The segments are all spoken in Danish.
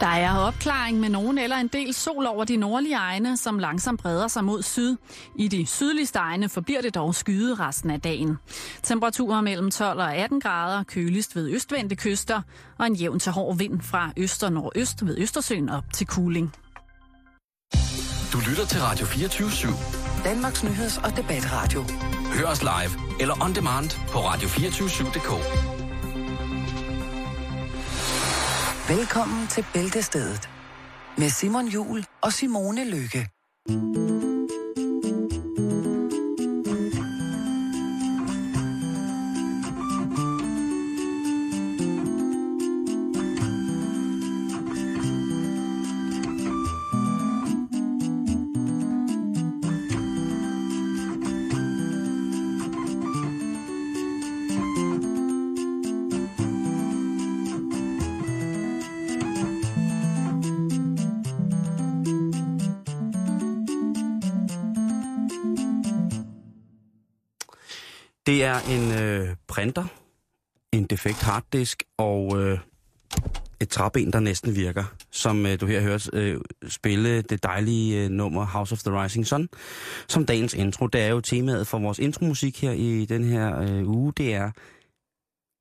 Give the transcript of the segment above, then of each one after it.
Der er opklaring med nogen eller en del sol over de nordlige egne, som langsomt breder sig mod syd. I de sydligste egne forbliver det dog skyde resten af dagen. Temperaturer mellem 12 og 18 grader, køligst ved østvendte kyster, og en jævn til hård vind fra øst og nordøst ved Østersøen op til Kuling. Du lytter til Radio 24 /7. Danmarks nyheds- og debatradio. Hør os live eller on demand på radio247.dk. Velkommen til Bæltestedet med Simon Jul og Simone Lykke. Det er en øh, printer, en defekt harddisk og øh, et træben, der næsten virker, som øh, du her hører øh, spille det dejlige øh, nummer House of the Rising Sun, som dagens intro. Det er jo temaet for vores intromusik her i den her øh, uge. Det er,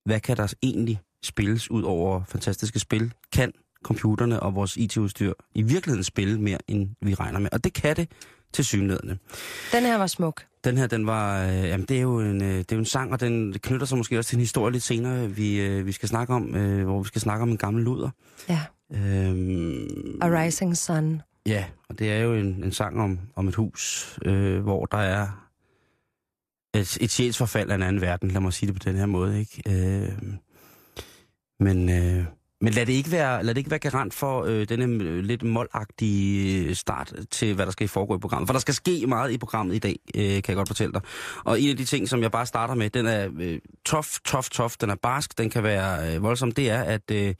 hvad kan der egentlig spilles ud over fantastiske spil? Kan computerne og vores IT-udstyr i virkeligheden spille mere, end vi regner med? Og det kan det til synlædende. Den her var smuk. Den her, den var, øh, jamen det er, jo en, øh, det er jo en sang, og den knytter sig måske også til en historie lidt senere, vi, øh, vi skal snakke om, øh, hvor vi skal snakke om en gammel luder. Ja. Øhm, A Rising Sun. ja, og det er jo en, en sang om, om et hus, øh, hvor der er et, et sjælsforfald af en anden verden, lad mig sige det på den her måde, ikke? Øh, men, øh, men lad det ikke være, lad det ikke være garant for øh, denne øh, lidt målagtige øh, start til, hvad der skal foregå i programmet. For der skal ske meget i programmet i dag, øh, kan jeg godt fortælle dig. Og en af de ting, som jeg bare starter med, den er øh, tof, tof, tof, den er barsk, den kan være øh, voldsom, det er, at øh,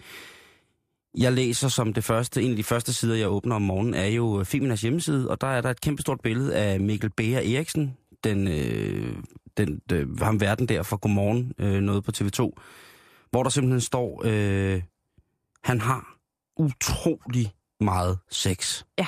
jeg læser som det første, en af de første sider, jeg åbner om morgenen, er jo øh, Feminas hjemmeside, og der er der et kæmpestort billede af Mikkel Bære Eriksen, den, øh, den, øh, ham verden der fra Godmorgen, øh, noget på TV2, hvor der simpelthen står... Øh, han har utrolig meget sex. Ja.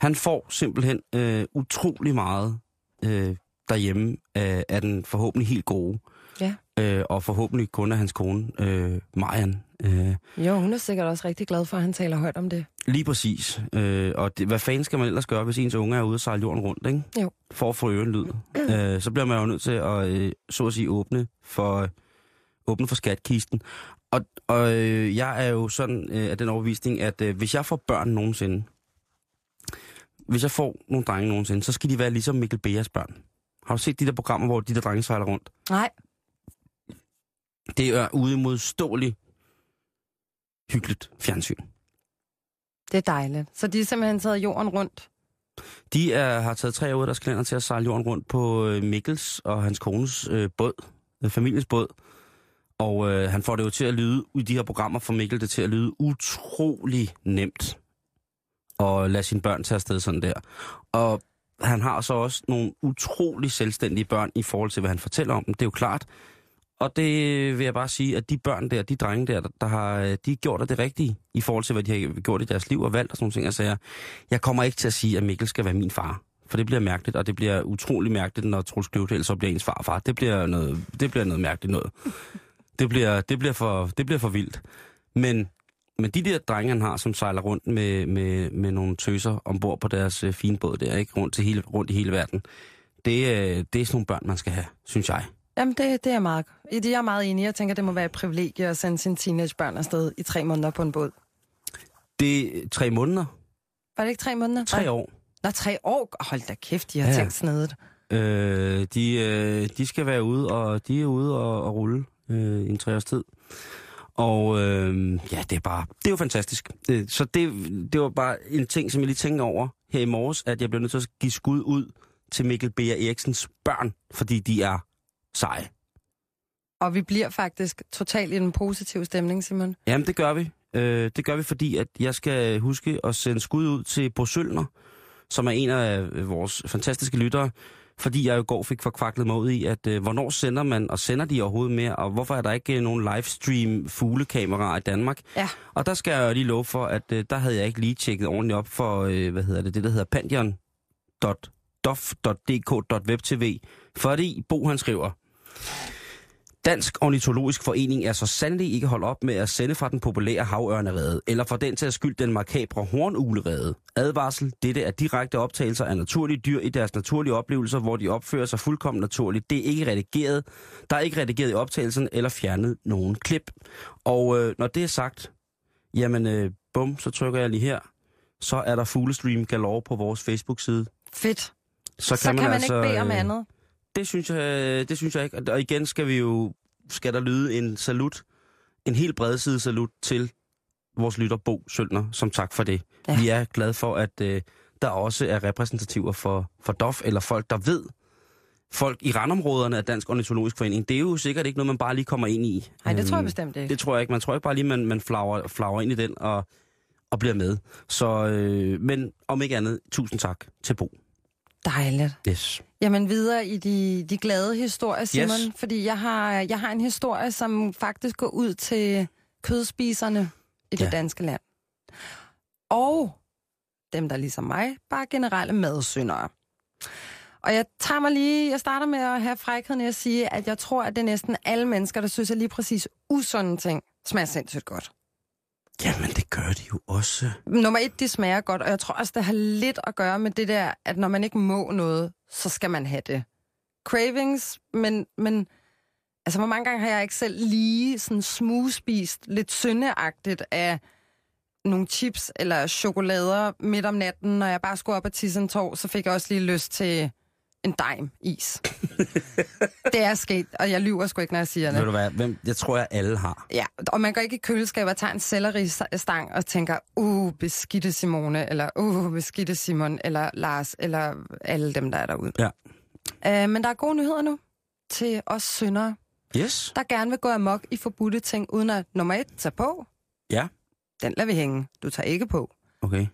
Han får simpelthen øh, utrolig meget øh, derhjemme øh, af den forhåbentlig helt gode. Ja. Øh, og forhåbentlig kun af hans kone, øh, Marian. Øh, Jo, hun er sikkert også rigtig glad for, at han taler højt om det. lige præcis. Øh, og det, hvad fanden skal man ellers gøre, hvis ens unge er ude og sejle jorden rundt, ikke? Jo. For at få ørenlyd. øh, så bliver man jo nødt til at, øh, så at sige, åbne for, åbne for skatkisten. Og, og øh, jeg er jo sådan øh, af den overbevisning, at øh, hvis jeg får børn nogensinde, hvis jeg får nogle drenge nogensinde, så skal de være ligesom Mikkel Beers børn. Har du set de der programmer, hvor de der drenge sejler rundt? Nej, Det er ude modståeligt hyggeligt fjernsyn. det er dejligt. Så de er simpelthen taget jorden rundt. De er, har taget tre år af deres kalender til at sejle jorden rundt på øh, Mikkels og hans kones øh, båd, øh, familiens båd. Og øh, han får det jo til at lyde, i de her programmer for Mikkel, det til at lyde utrolig nemt at lade sine børn tage afsted sådan der. Og han har så også nogle utrolig selvstændige børn i forhold til, hvad han fortæller om dem. Det er jo klart. Og det vil jeg bare sige, at de børn der, de drenge der, der har, øh, de har gjort det rigtige i forhold til, hvad de har gjort i deres liv og valgt og sådan nogle ting. Altså, jeg, jeg kommer ikke til at sige, at Mikkel skal være min far. For det bliver mærkeligt, og det bliver utrolig mærkeligt, når Troels Kløvedal så bliver ens farfar. Det bliver noget, det bliver noget mærkeligt noget. Det bliver, det bliver, for, det bliver for vildt. Men, men de der drenge, han har, som sejler rundt med, med, med nogle tøser ombord på deres øh, fine båd der, ikke? Rundt, til hele, rundt i hele verden. Det, øh, det er sådan nogle børn, man skal have, synes jeg. Jamen, det, det er meget, det er jeg meget enig. Jeg tænker, det må være et privilegie at sende sine teenagebørn afsted i tre måneder på en båd. Det er tre måneder, Var det ikke tre måneder? tre Nej. år. Nå, tre år? Hold da kæft, de har ja. tænkt snedet. Øh, de, øh, de skal være ude, og de er ude og, og rulle øh, en tre års tid. Og øh, ja, det er bare, det er jo fantastisk. Øh, så det, det var bare en ting, som jeg lige tænkte over her i morges, at jeg blev nødt til at give skud ud til Mikkel B. Eriksens børn, fordi de er seje. Og vi bliver faktisk totalt i den positive stemning, Simon. Jamen, det gør vi. Øh, det gør vi, fordi at jeg skal huske at sende skud ud til Bo Sølner, som er en af vores fantastiske lyttere. Fordi jeg jo i går fik forkvaklet mig ud i, at øh, hvornår sender man, og sender de overhovedet mere, og hvorfor er der ikke øh, nogen livestream fuglekameraer i Danmark? Ja. Og der skal jeg jo lige love for, at øh, der havde jeg ikke lige tjekket ordentligt op for, øh, hvad hedder det, det der hedder pandion.dof.dk.webtv, fordi Bo han skriver, Dansk Ornitologisk Forening er så sandelig ikke holdt op med at sende fra den populære havørnerede, eller for den til skyld den markabre hornulerede. Advarsel, dette er direkte optagelser af naturlige dyr i deres naturlige oplevelser, hvor de opfører sig fuldkommen naturligt. Det er ikke redigeret. Der er ikke redigeret i optagelsen eller fjernet nogen klip. Og øh, når det er sagt, jamen øh, bum, så trykker jeg lige her. Så er der fuglestream galore på vores Facebook-side. Fedt. Så Så kan man, altså, ikke bede om øh, andet. Det synes, jeg, det synes jeg ikke. Og igen skal vi jo, skal der lyde en salut, en helt bredside salut til vores lytter Bo Søldner, som tak for det. Ja. Ja. Vi er glade for, at øh, der også er repræsentativer for, for DOF, eller folk, der ved, folk i randområderne af Dansk Ornitologisk Forening. Det er jo sikkert ikke noget, man bare lige kommer ind i. Nej, det tror jeg Øhm, bestemt ikke. Det tror jeg ikke. Man tror ikke bare lige, man, man flager, flager ind i den og, og bliver med. Så, øh, men om ikke andet, tusind tak til Bo. Dejligt. Yes. Jamen videre i de, de glade historier, Simon. Yes. Fordi jeg har, jeg har en historie, som faktisk går ud til kødspiserne i det Ja. danske land. Og dem, der ligesom mig, bare generelle madsyndere. Og jeg tager mig lige, jeg starter med at have frækheden i at sige, at jeg tror, at det er næsten alle mennesker, der synes, at lige præcis usunde ting smager sindssygt godt. Jamen, det gør de jo også. Nummer et, de smager godt, og jeg tror også, det har lidt at gøre med det der, at når man ikke må noget, så skal man have det. Cravings, men, men altså, hvor mange gange har jeg ikke selv lige sådan smugspist lidt syndeagtigt af nogle chips eller chokolader midt om natten, når jeg bare skulle op og tisse en tår, så fik jeg også lige lyst til en dime is. det er sket, og jeg lyver sgu ikke, når jeg siger det. Ved du hvad, hvem, jeg tror, jeg alle har. Ja, og man går ikke i køleskabet og tager en selleristang og tænker, uh, beskidte Simone, eller uh, beskidte Simon, eller Lars, eller alle dem, der er derude. Ja. Uh, men der er gode nyheder nu til os syndere, Yes. der gerne vil gå amok i forbudte ting, uden at nummer et, tage på. Ja. Den lader vi hænge. Du tager ikke på. Okay.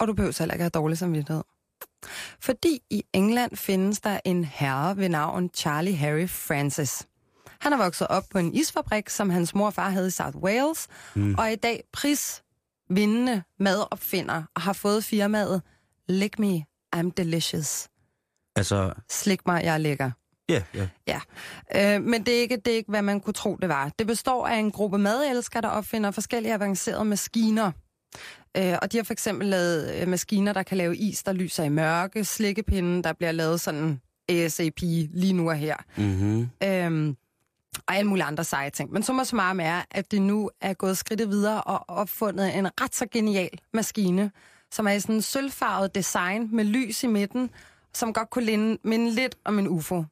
Og du behøver heller ikke have dårlig samvittighed. Fordi i England findes der en herre ved navn Charlie Harry Francis. Han er vokset op på en isfabrik, som hans mor og far havde i South Wales, mm. og er i dag prisvindende madopfinder og har fået firmaet Lick Me, I'm Delicious. Altså, Slik mig, jeg er lækker. ja, ja. Ja, øh, men det er, ikke, det er ikke, hvad man kunne tro, det var. Det består af en gruppe madelskere, der opfinder forskellige avancerede maskiner. Øh, og de har for eksempel lavet øh, maskiner, der kan lave is, der lyser i mørke, slikkepinde, der bliver lavet sådan ASAP lige nu og her. Mm-hmm. Øhm, og alle mulige andre seje ting. Men summa summarum er, at det nu er gået skridtet videre og opfundet en ret så genial maskine, som er i sådan en sølvfarvet design med lys i midten, som godt kunne linde, minde lidt om en UFO.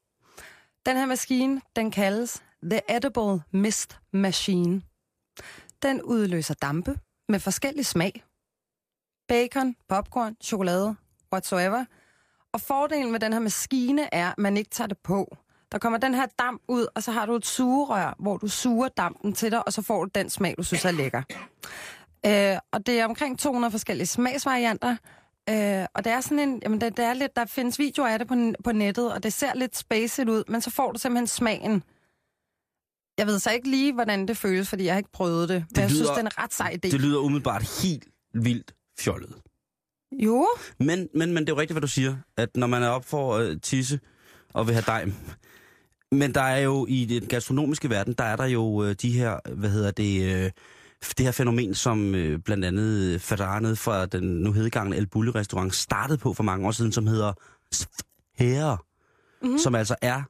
Den her maskine, den kaldes The Edible Mist Machine. Den udløser dampe med forskellig smag. Bacon, popcorn, chokolade, whatsoever. Og fordelen ved den her maskine er, at man ikke tager det på. Der kommer den her damp ud, og så har du et sugerør, hvor du suger dampen til dig, og så får du den smag, du synes er lækker. Øh, og det er omkring 200 forskellige smagsvarianter. Øh, og det er sådan en, jamen det, det er lidt, der findes videoer af det på, på nettet, og det ser lidt spacet ud, men så får du simpelthen smagen. Jeg ved så ikke lige, hvordan det føles, fordi jeg har ikke prøvet det. Men Det jeg synes, lyder- det er en ret sej idé. Det lyder umiddelbart helt vildt fjollet. Jo, Men, men, men det er jo rigtigt, hvad du siger, at når man er op for at øh, tisse og vil have dejm, men der er jo i den gastronomiske verden, der er der jo øh, de her, hvad hedder det, øh, det her fænomen, som øh, blandt andet Fadanet fra den nu hedegangne El Bulli restaurant startede på for mange år siden, som hedder Herre, mm-hmm. som altså er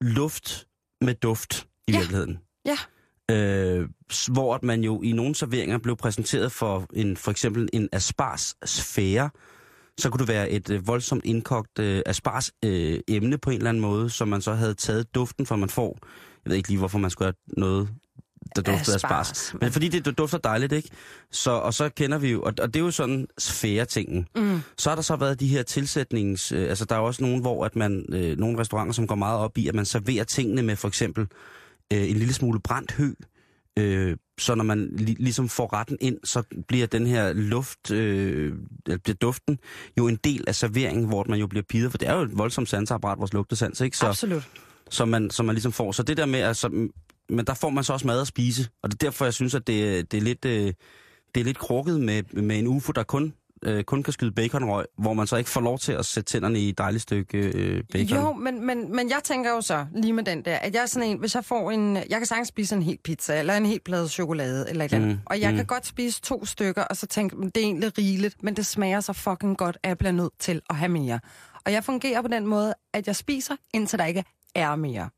luft med duft i Ja. virkeligheden. ja. øh, hvor at man jo i nogle serveringer blev præsenteret for en for eksempel en aspars sfære, så kunne det være et øh, voldsomt indkogt øh, aspars øh, emne på en eller anden måde, som man så havde taget duften for, man får. Jeg ved ikke lige, hvorfor man skulle have noget, der duftede af Asparges. aspars. Men fordi det, det dufter dejligt, ikke? Så, og så kender vi jo, og, og det er jo sådan sfære-tingen. Mm. Så har der så været de her tilsætnings... Øh, altså, der er også nogen, hvor at man... Øh, nogle restauranter, som går meget op i, at man serverer tingene med for eksempel øh, en lille smule brændt hø, Øh, så når man li- ligesom får retten ind, så bliver den her luft, øh, bliver duften jo en del af serveringen, hvor man jo bliver pidet, for det er jo et voldsomt sansapparat, vores lugtesans, ikke? Så, Absolut. som man, som man ligesom får. Så det der med, altså, men der får man så også mad at spise, og det er derfor, jeg synes, at det, det er lidt, øh, det er lidt krukket med, med en UFO, der kun, øh, kun kan skyde baconrøg, hvor man så ikke får lov til at sætte tænderne i et dejligt stykke øh, bacon. Jo, men, men, men jeg tænker jo så lige med den der, at jeg er sådan en, hvis jeg får en, jeg kan sagtens spise en hel pizza, eller en hel plade chokolade, eller et eller andet, Mm, og jeg mm. kan godt spise to stykker, og så tænke, "Men det er egentlig rigeligt, men det smager så fucking godt, at jeg bliver nødt til at have mere. Og jeg fungerer på den måde, at jeg spiser, indtil der ikke er mere.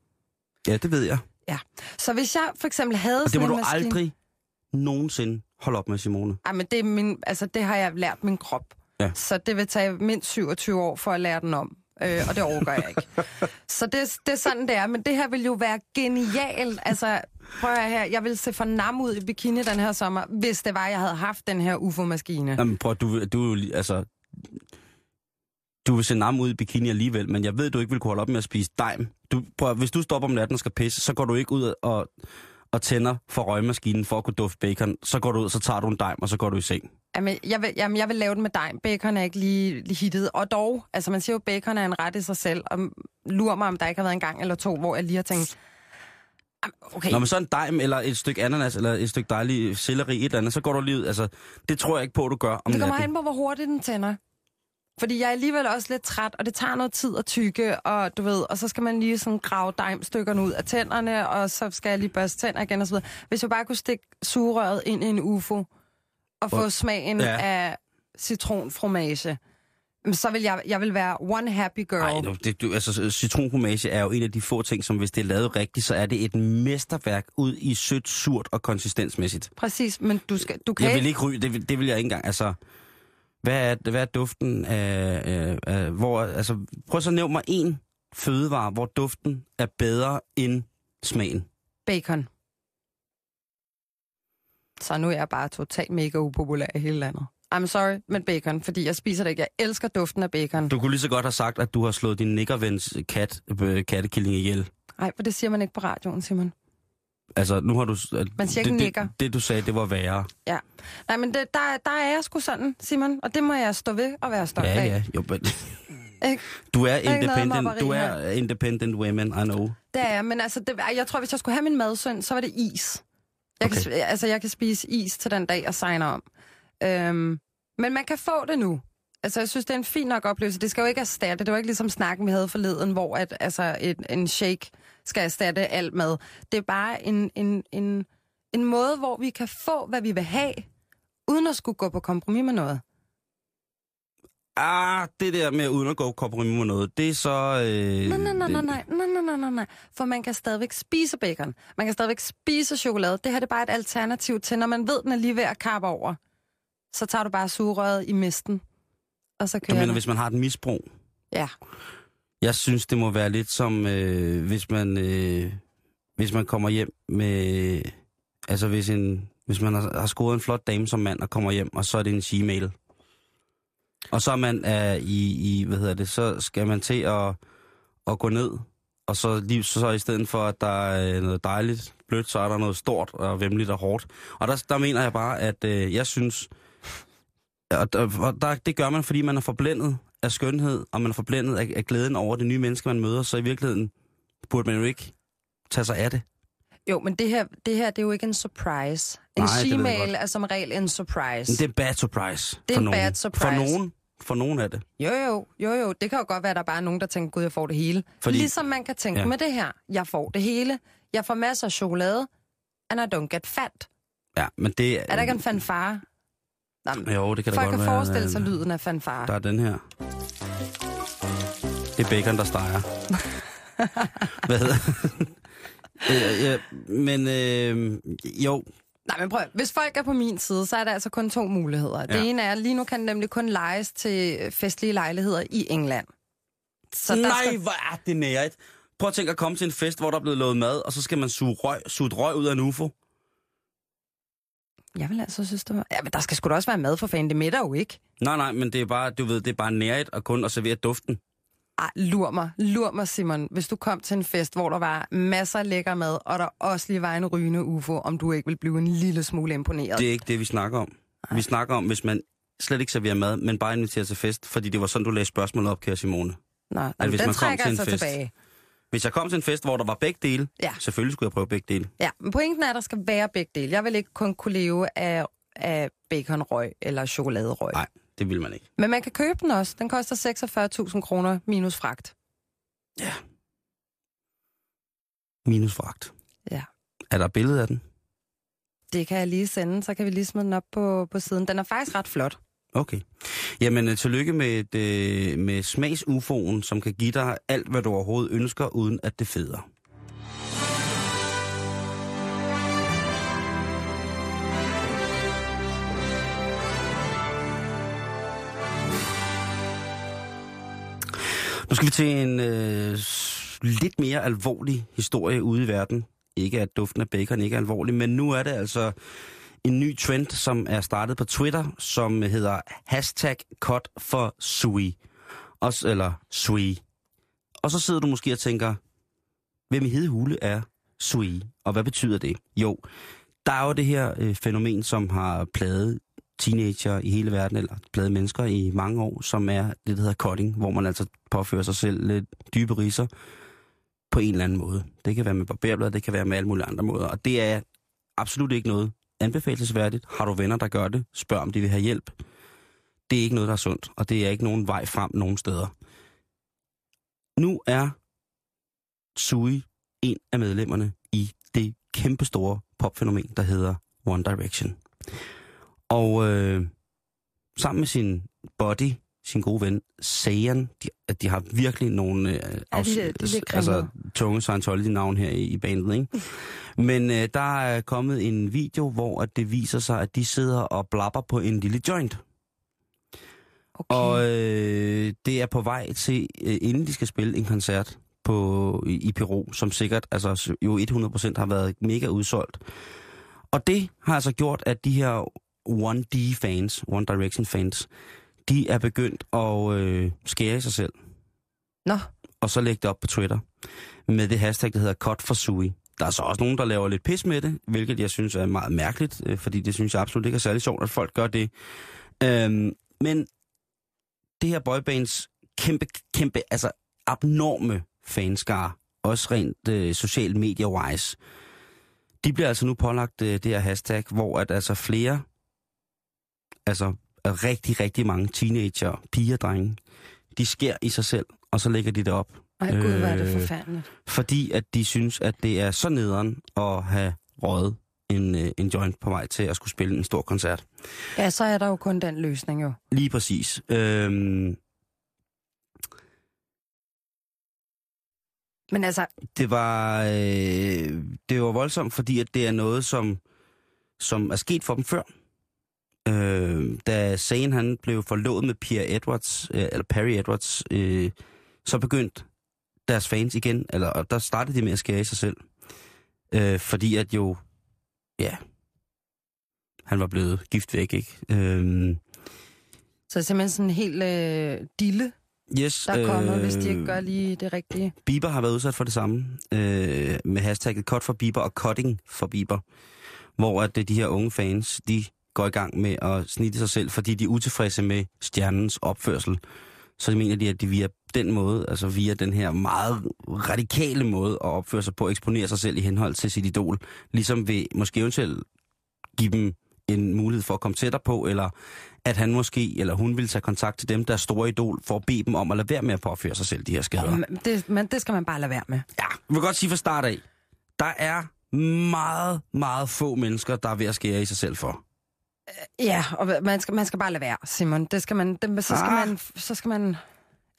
Ja, det ved jeg. Så hvis jeg for eksempel havde Og det må du maskine... aldrig nogensinde holde op med, Simone. Ej, men det, er min, altså, det har jeg lært min krop. Ja. Så det vil tage mindst 27 år for at lære den om. Øh, og det overgår jeg ikke. Så det, det er sådan, det er. Men det her vil jo være genialt. Altså, prøv at her. Jeg vil se for nam ud i bikini den her sommer, hvis det var, jeg havde haft den her UFO-maskine. Jamen, prøv, du, du altså... Du vil se nam ud i bikini alligevel, men jeg ved, du ikke vil kunne holde op med at spise dejm. Du, prøv, hvis du stopper om natten og skal pisse, så går du ikke ud og, og tænder for røgmaskinen for at kunne dufte bacon. Så går du ud, så tager du en dejm, og så går du i seng. Jamen, jeg vil, jamen, jeg vil lave den med dej. Bacon er ikke lige, lige hittet. Og dog, altså man siger jo, bacon er en ret i sig selv. Og lurer mig, om der ikke har været en gang eller to, hvor jeg lige har tænkt, "Jamen, okay, Når man så en dejm, eller et stykke ananas, eller et stykke dejlig selleri, et eller andet, så går du lige ud. Altså, det tror jeg ikke på, du gør om Det kommer an på, hvor hurtigt den tænder. Fordi jeg er alligevel også lidt træt, og det tager noget tid at tykke, og du ved, og så skal man lige sådan grave dejmstykkerne ud af tænderne, og så skal jeg lige børste tænder igen og så videre. Hvis jeg bare kunne stikke sugerøret ind i en UFO, og få smagen Ja. af citronfromage, så vil jeg, jeg vil være one happy girl. Ej, nu, det, du, altså, citronfromage er jo en af de få ting, som hvis det er lavet rigtigt, så er det et mesterværk ud i sødt, surt og konsistensmæssigt. Præcis, men du, skal, du kan Jeg vil ikke... ikke ryge, det, vil- det vil jeg ikke engang. Altså, hvad er, hvad er duften af, af, af hvor, altså, prøv så at nævne mig en fødevare, hvor duften er bedre end smagen. Bacon. Så nu er jeg bare totalt mega upopulær i hele landet. I'm sorry, men bacon, fordi jeg spiser det ikke. Jeg elsker duften af bacon. Du kunne lige så godt have sagt, at du har slået din nikkervens kat, øh, kattekilling ihjel. Nej, for det siger man ikke på radioen, Simon. Altså, nu har du... Man siger ikke det, nikker. det, det, du sagde, det var værre. Ja. Nej, men det, der, der er jeg sgu sådan, Simon, og det må jeg stå ved og være stolt Ja, af. ja. Jo, men, Ikke? du er independent, du er independent women, I know. Det er jeg, men altså, det, jeg tror, hvis jeg skulle have min madsøn, så var det is. Jeg, Okay. kan, altså, jeg kan spise is til den dag, jeg signer om. Øhm, men man kan få det nu. Altså, jeg synes, det er en fin nok oplevelse. Det skal jo ikke erstatte. Det var ikke ligesom snakken, vi havde forleden, hvor at, altså, et, en shake skal erstatte alt mad. Det er bare en, en, en, en måde, hvor vi kan få, hvad vi vil have, uden at skulle gå på kompromis med noget. Ah, det der med uden at gå kompromis med noget, det er så... Øh, Nej, nej, nej, nej, det- nej, nej, nej, nej, nej. For man kan stadigvæk spise bacon. Man kan stadigvæk spise chokolade. Det her det er bare et alternativ til, når man ved, den er lige ved at kappe over. Så tager du bare sugerøret i misten, og så Du kører mener, den. hvis man har et misbrug? Ja. Jeg synes, det må være lidt som, øh, hvis man øh, hvis man kommer hjem med... Altså, hvis, en, hvis man har, har scoret en flot dame som mand og kommer hjem, og så er det en Gmail. Og så er man er i, i, hvad hedder det, så skal man til at, at gå ned, og så, lige, så, så i stedet for, at der er øh, noget dejligt blødt, så er der noget stort og vemmeligt og hårdt. Og der, der mener jeg bare, at øh, jeg synes, og, og der, det gør man, fordi man er forblændet af skønhed, og man er forblændet af, af glæden over det nye menneske, man møder, så i virkeligheden burde man jo ikke tage sig af det. Jo, men det her, det her det er jo ikke en surprise. En Nej, Gmail er som regel en surprise. Men det er bad surprise Det er en nogen. bad surprise. For nogen, for nogen er det. Jo, jo, jo, jo. Det kan jo godt være, at der bare er nogen, der tænker, gud, jeg får det hele. Fordi-. Ligesom man kan tænke ja. med det her. Jeg får det hele. Jeg får masser af chokolade. And I don't get fat. Ja, men det Er der ikke en fanfare? Men Jo, det kan da folk godt kan være. forestille sig øh, lyden af fanfare. Der er den her. Det er bacon, der steger. Hvad hedder øh, ja, Men øh, jo, Nej, men prøv. Hvis folk er på min side, så er der altså kun to muligheder. Ja. Det ene er, at lige nu kan den nemlig kun lejes til festlige lejligheder i England. Så der Nej, skal... hvor er det nærigt. Prøv at tænke at komme til en fest, hvor der er blevet lovet mad, og så skal man suge røg, suge røg ud af en ufo. Jeg vil altså synes, det var... Ja, men der skal sgu da også være mad for fanden. Det mætter jo ikke. Nej, nej, men det er bare, du ved, det er bare nærigt at kun at servere duften. Ej, lur mig, lur mig, Simon. Hvis du kom til en fest, hvor der var masser af lækker mad, og der også lige var en rygende ufo, om du ikke vil blive en lille smule imponeret. Det er ikke det, vi snakker om. Ej. Vi snakker om, hvis man slet ikke serverer mad, men bare inviterer til fest, fordi det var sådan, du læste spørgsmålet op, kære Simone. Nå, at hvis den man kom trækker til jeg en fest- tilbage. Hvis jeg kom til en fest, hvor der var begge dele, Ja. selvfølgelig skulle jeg prøve begge dele. Ja, men pointen er, at der skal være begge dele. Jeg vil ikke kun kunne leve af, af baconrøg eller chokoladerøg. Nej, det vil man ikke. Men man kan købe den også. Den koster 46.000 kroner minus fragt. Minus fragt. Ja. Er der billede af den? Det kan jeg lige sende, så kan vi lige smide den op på, på siden. Den er faktisk ret flot. Okay. Jamen, øh, tillykke med, et, øh, med smags-UFO'en, som kan give dig alt, hvad du overhovedet ønsker, uden at det feder. Nu skal vi til en øh, lidt mere alvorlig historie ude i verden. Ikke at duften af bacon ikke er alvorlig, men nu er det altså en ny trend, som er startet på Twitter, som hedder hashtag cut for sui. Også, eller sui. Og så sidder du måske og tænker, hvem i hede hule er sui, og hvad betyder det? Jo, der er jo det her øh, fænomen, som har plaget teenager i hele verden, eller plaget mennesker i mange år, som er det, der hedder cutting, hvor man altså påfører sig selv lidt dybe riser på en eller anden måde. Det kan være med barberblad, det kan være med alle mulige andre måder, og det er absolut ikke noget anbefalesværdigt. Har du venner, der gør det, spørg om de vil have hjælp. Det er ikke noget, der er sundt, og det er ikke nogen vej frem nogen steder. Nu er Sui en af medlemmerne i det kæmpestore popfænomen, der hedder One Direction. Og øh, sammen med sin body, sin gode ven, Sayan, de, at de har virkelig nogle øh, Ja, de de lidt altså, grimmere. tunge Scientology-navn her i, i bandet, ikke? Men øh, der er kommet en video, hvor at det viser sig, at de sidder og blabber på en lille joint. Okay. Og øh, det er på vej til, øh, inden de skal spille en koncert på, i, i Peru, som sikkert altså, jo 100% har været mega udsolgt. Og det har altså gjort, at de her 1D-fans, One Direction-fans, de er begyndt at øh, skære i sig selv, Nå, og så lægge det op på Twitter med det hashtag, der hedder Cut for Sui. Der er så også nogen, der laver lidt pis med det, hvilket jeg synes er meget mærkeligt, øh, fordi det synes jeg absolut ikke er særlig sjovt, at folk gør det. Øhm, men det her boybands kæmpe, kæmpe, altså abnorme fanskare, også rent øh, social media-wise, de bliver altså nu pålagt øh, det her hashtag, hvor at altså flere, altså rigtig, rigtig mange teenager, piger og drenge, de sker i sig selv, og så lægger de det op. ej gud, hvor er det Øh, forfærdeligt. Fordi at de synes, at det er så nederen at have røget en, øh, en joint på vej til at skulle spille en stor koncert. Ja, så er der jo kun den løsning jo. Lige præcis. Øhm, Men altså, det var øh, det var voldsomt, fordi at det er noget, som, som er sket for dem før. Øh, da Zayn han blev forlovet med Pierre Edwards, øh, eller Perry Edwards, øh, så begyndte deres fans igen, eller og der startede de med at skære i sig selv. Øh, fordi at jo, ja, han var blevet gift væk, ikke? Øh, så er simpelthen sådan en helt øh, dille, yes, der er kommet, øh... hvis de ikke øh, gør lige det rigtige. Bieber har været udsat for det samme, øh, med hashtagget cut for Bieber og cutting for Bieber, hvor at øh, de her unge fans, de går i gang med at snitte sig selv, fordi de er utilfredse med stjernens opførsel. Så mener de, at de via den måde, altså via den her meget radikale måde at opføre sig på, eksponere sig selv i henhold til sit idol, ligesom vil måske eventuelt give dem en mulighed for at komme tættere på, eller at han måske, eller hun vil tage kontakt til dem, der er store idol, for at bede dem om at lade være med at påføre sig selv de her skader. Men det, men det skal man bare lade være med. Ja, jeg vil godt sige fra start af, der er meget, meget få mennesker, der er ved at skære i sig selv for. Ja, og man skal, man skal bare lade være, Simon. Det skal man, det, så, skal Ah. man, så skal man...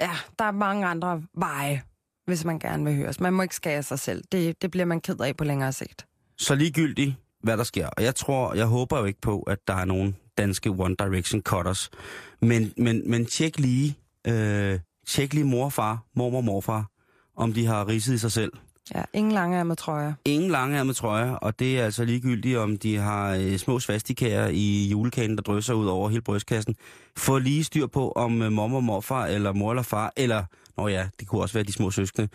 Ja, der er mange andre veje, hvis man gerne vil høres. Man må ikke skære sig selv. Det, det bliver man ked af på længere sigt. Så ligegyldigt, hvad der sker. Og jeg tror, jeg håber jo ikke på, at der er nogen danske One Direction cutters. Men, men, men tjek lige, øh, tjek lige mor og far, mormor morfar, om de har ridset i sig selv. Ja, ingen lange med trøjer. Ingen lange trøjer, og det er altså ligegyldigt, om de har øh, små svastikager i julekagen, der drysser ud over hele brystkassen. Få lige styr på, om øh, mor og morfar, eller mor eller far, eller, nå ja, det kunne også være de små søskende,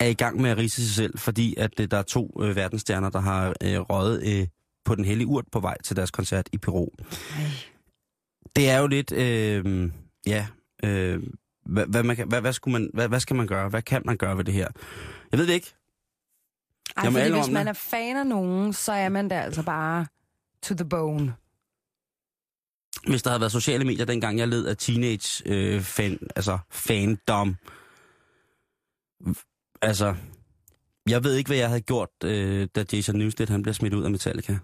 er i gang med at rise sig selv, fordi at øh, der er to øh, verdensstjerner, der har øh, røget øh, på den hellige urt på vej til deres koncert i Peru. Ej. Det er jo lidt, øh, ja, øh, hvad, hvad, man kan, hvad, hvad, skulle man, hvad, hvad skal man gøre? Hvad kan man gøre ved det her? Jeg ved det ikke. Ej, Jamen, fordi hvis man det. er fan af nogen, så er man der altså bare to the bone. Hvis der havde været sociale medier, dengang jeg led af teenage øh, fan, altså fandom. Altså, jeg ved ikke, hvad jeg havde gjort, øh, da Jason Newsted han blev smidt ud af Metallica.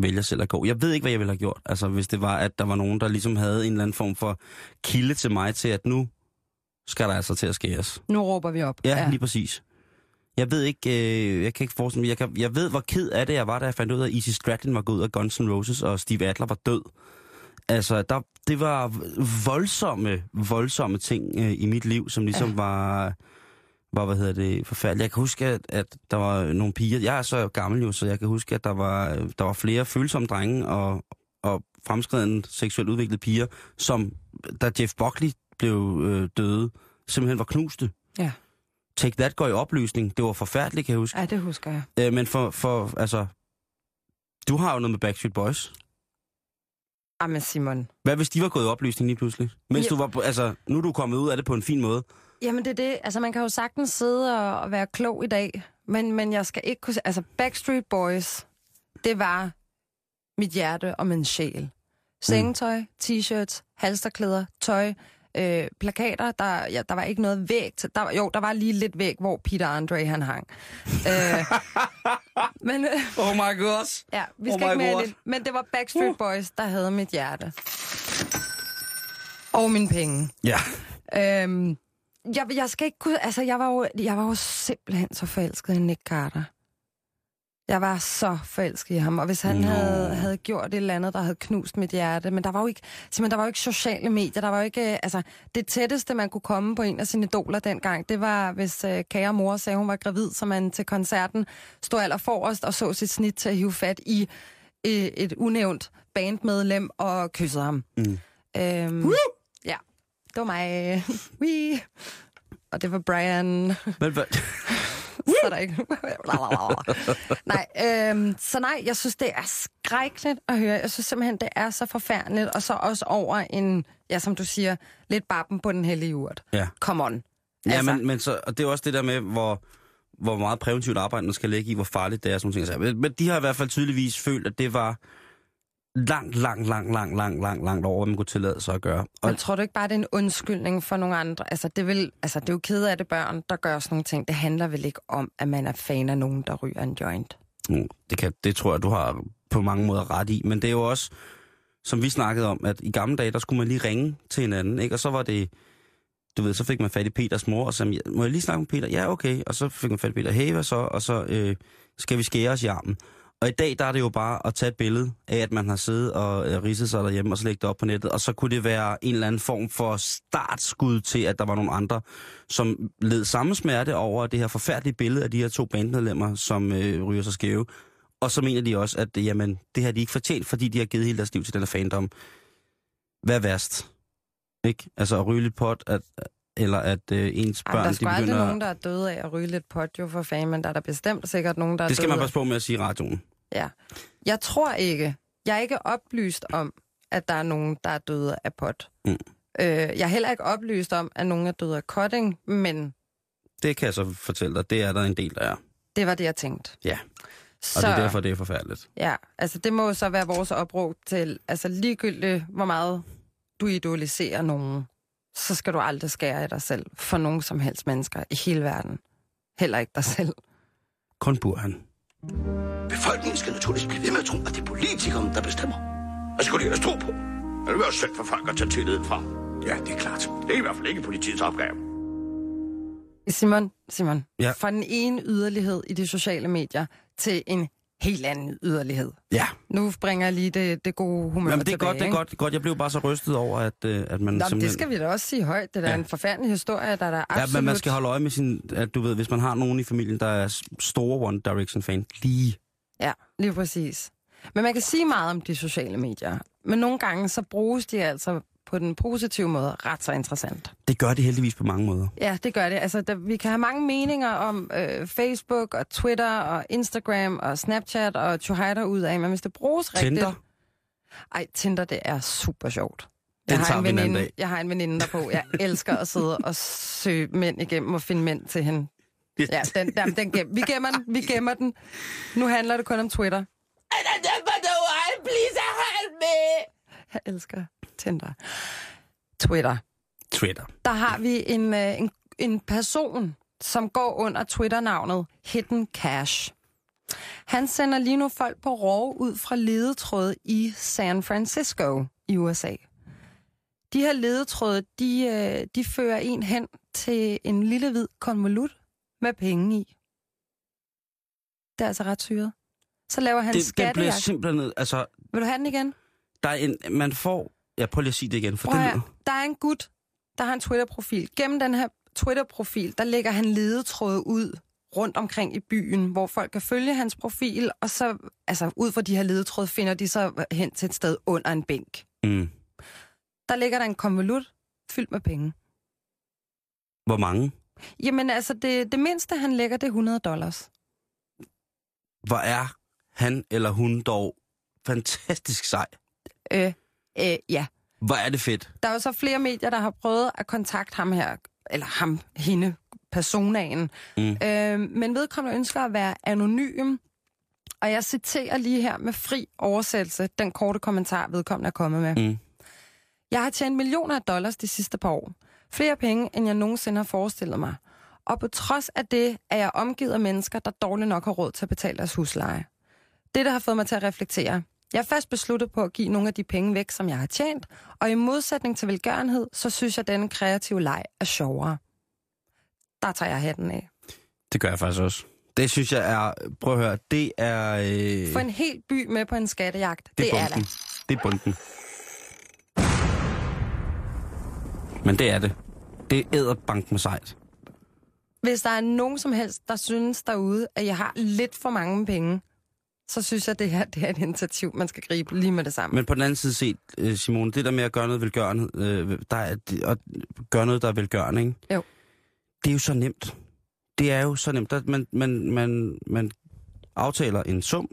Vælger selv at gå. Jeg ved ikke, hvad jeg ville have gjort. Altså, hvis det var, at der var nogen, der ligesom havde en eller anden form for kilde til mig til, at nu skal der altså til at skæres. Nu råber vi op. Ja, ja. lige præcis. Jeg ved ikke, øh, jeg kan ikke forestille mig, jeg, kan, jeg ved, hvor ked af det jeg var, da jeg fandt ud af, at Easy Stratton var gået ud af Guns N' Roses, og Steve Adler var død. Altså, der, det var voldsomme, voldsomme ting øh, i mit liv, som ligesom ja. var, var, hvad hedder det, forfærdeligt. Jeg kan huske, at, at der var nogle piger, jeg er så gammel jo, så jeg kan huske, at der var, der var flere følsomme drenge og, og fremskreden seksuelt udviklede piger, som, da Jeff Buckley blev øh, døde, simpelthen var knuste. Ja. Take That går i opløsning. Det var forfærdeligt, kan jeg huske. Ja, det husker jeg. Øh, men for, for, altså, du har jo noget med Backstreet Boys. Jamen Simon. Hvad hvis de var gået i opløsning lige pludselig? Mens Ja. du var på, altså, nu er du kommet ud af det på en fin måde. Jamen det er det. Altså man kan jo sagtens sidde og, og være klog i dag, men, men jeg skal ikke kunne... Altså Backstreet Boys, det var mit hjerte og min sjæl. Sengetøj, t-shirts, halsterklæder, tøj, øh, plakater. Der, ja, der var ikke noget væg. Til, der, var- jo, der var lige lidt væg, hvor Peter Andre han hang. øh, men øh, Oh my god. ja, vi Oh skal my ikke mere det. Men det var Backstreet Boys, der havde mit hjerte. Og mine penge. Ja. Øhm, jeg, jeg skal ikke kunne... Altså, jeg var, jo, jeg var jo simpelthen så forelsket i Nick Carter. Jeg var så forelsket i ham, og hvis han Nå. havde, havde gjort et eller andet, der havde knust mit hjerte, men der var jo ikke, simpelthen, der var jo ikke sociale medier, der var jo ikke, øh, altså, det tætteste, man kunne komme på en af sine idoler dengang, det var, hvis øh, kære mor sagde, hun var gravid, så man til koncerten stod aller forrest og så sit snit til at hive fat i øh, et unævnt bandmedlem og kyssede ham. Mm. Øhm, ja, det var mig. Wee. Og det var Brian. Men? så er der ikke... nej, øhm, så nej, jeg synes, det er skrækkeligt at høre. Jeg synes simpelthen, det er så forfærdeligt. Og så også over en, ja, som du siger, lidt bappen på den hellige urt. ja. Come on. Ja, Altså. men, men så, og det er også det der med, hvor, hvor meget præventivt arbejde man skal lægge i, hvor farligt det er, sådan nogle ting. Men, men de har i hvert fald tydeligvis følt, at det var langt, langt, langt, langt, langt, langt, langt over, hvad man kunne tillade sig at gøre. Og Men tror du ikke bare, det er en undskyldning for nogle andre? Altså, det, vil, altså, det er jo kede af det børn, der gør sådan nogle ting. Det handler vel ikke om, at man er fan af nogen, der ryger en joint. Mm, Det, kan, det tror jeg, du har på mange måder ret i. Men det er jo også, som vi snakkede om, at i gamle dage, der skulle man lige ringe til hinanden, ikke? Og så var det, du ved, så fik man fat i Peters mor, og sagde, må jeg lige snakke med Peter? Ja, okay. Og så fik man fat i Peter, hey, hvad så? Og så øh, skal vi skære os i armen. Og i dag, der er det jo bare at tage et billede af, at man har siddet og øh, ridset sig derhjemme, og så lægge det op på nettet. Og så kunne det være en eller anden form for startskud til, at der var nogle andre, som led samme smerte over det her forfærdelige billede af de her to bandmedlemmer, som øh, ryger sig skæve. Og så mener de også, at øh, jamen, det har de ikke fortjent, fordi de har givet hele deres liv til den her fandom. Hvad er værst? Ikke? Altså at ryge lidt pot, at, eller at øh, ens Ej, børn, men der er de begynder... nogen, der er døde af at ryge lidt pot, jo for fanden, men der er der bestemt sikkert nogen, der er Det skal døde man passe på med at sige i radioen. Ja. Jeg tror ikke, jeg er ikke oplyst om, at der er nogen, der er døde af pot. Mm. Øh, jeg er heller ikke oplyst om, at nogen er døde af cutting, men Det kan jeg så fortælle dig. Det er der en del, der er. det var det, jeg tænkte. Ja, Så, og det er derfor, det er forfærdeligt. Ja, altså det må jo så være vores opråb til, altså ligegyldigt, hvor meget du idoliserer nogen, så skal du aldrig skære i dig selv for nogen som helst mennesker i hele verden. Heller ikke dig selv. Kun Burhan. Befolkningen skal naturligvis blive ved med at tro, at det er politikerne, der bestemmer. Og så skulle de ellers tro på. Men det vil være synd for folk at tage tilliden fra. Ja, det er klart. Det er i hvert fald ikke politiets opgave. Simon, Simon, Ja. fra den ene yderlighed i de sociale medier til en helt anden yderlighed. Ja, Nu bringer jeg lige det, det gode humør Jamen, det er tilbage, godt, det er godt, godt. Jeg blev bare så rystet over, at, øh, at man Nå, simpelthen... det skal vi da også sige højt. Det er Ja. en forfærdelig historie, der er der Ja, absolut... men man skal holde øje med sin... At du ved, hvis man har nogen i familien, der er store One Direction-fan, lige... Ja, lige præcis. Men man kan sige meget om de sociale medier. Men nogle gange så bruges de altså på den positive måde ret så interessant. Det gør det heldigvis på mange måder. Ja, det gør det. Altså, der, vi kan have mange meninger om øh, Facebook og Twitter og Instagram og Snapchat og Tjohejder ud af, men hvis det bruges rigtigt... Tinder, Ej, Tinder, det er super sjovt. Den Jeg har, tager en veninde, jeg har en veninde derpå. Jeg elsker at sidde og søge mænd igennem og finde mænd til hende. Ja, den, den, den gem, vi gemmer den, vi gemmer den. Nu handler det kun om Twitter. Jeg elsker Tinder. Twitter. Twitter. Der har vi en, øh, en, en person, som går under Twitter-navnet Hidden Cash. Han sender lige nu folk på rov ud fra ledetråde i San Francisco i USA. De her ledetråde, de, øh, de fører en hen til en lille hvid konvolut med penge i. Det er altså ret syret. Så laver han Det, det bliver skattejagt. simpelthen... Altså, Vil du have den igen? der er en... Man får... Ja, prøv lige at sige det igen, for Prøv høre. der er en gut, der har en Twitter-profil. Gennem den her Twitter-profil, der lægger han ledetråde ud rundt omkring i byen, hvor folk kan følge hans profil, og så, altså ud fra de her ledetråde, finder de så hen til et sted under en bænk. Mm. Der ligger der en konvolut fyldt med penge. Hvor mange? Jamen altså, det, det mindste, han lægger, det er 100 dollars. Hvor er han eller hun dog fantastisk sej. Øh, øh, ja. Hvor er det fedt. Der er jo så flere medier, der har prøvet at kontakte ham her, eller ham, hende, personaen. Mm. Øh, men vedkommende ønsker at være anonym. Og jeg citerer lige her med fri oversættelse den korte kommentar, vedkommende er kommet med. Mm. Jeg har tjent millioner af dollars de sidste par år. Flere penge, end jeg nogensinde har forestillet mig. Og på trods af det, er jeg omgivet af mennesker, der dårligt nok har råd til at betale deres husleje. Det, der har fået mig til at reflektere. Jeg er fast besluttet på at give nogle af de penge væk, som jeg har tjent, og i modsætning til velgørenhed, så synes jeg, at denne kreative leg er sjovere. Der tager jeg hatten af. Det gør jeg faktisk også. Det synes jeg er... Prøv at høre, det er... Øh, Få en hel by med på en skattejagt. Det, det er det. Det er bunden. Men det er det. Det er æderbank med sejt. Hvis der er nogen som helst, der synes derude, at jeg har lidt for mange penge, så synes jeg, at det her det er et initiativ, man skal gribe lige med det samme. Men på den anden side set, øh, Simone, det der med at gøre noget velgørende, øh, der er, at gøre noget, der er velgørende, ikke? Jo. Det er jo så nemt. Det er jo så nemt, at man, man, man, man aftaler en sum,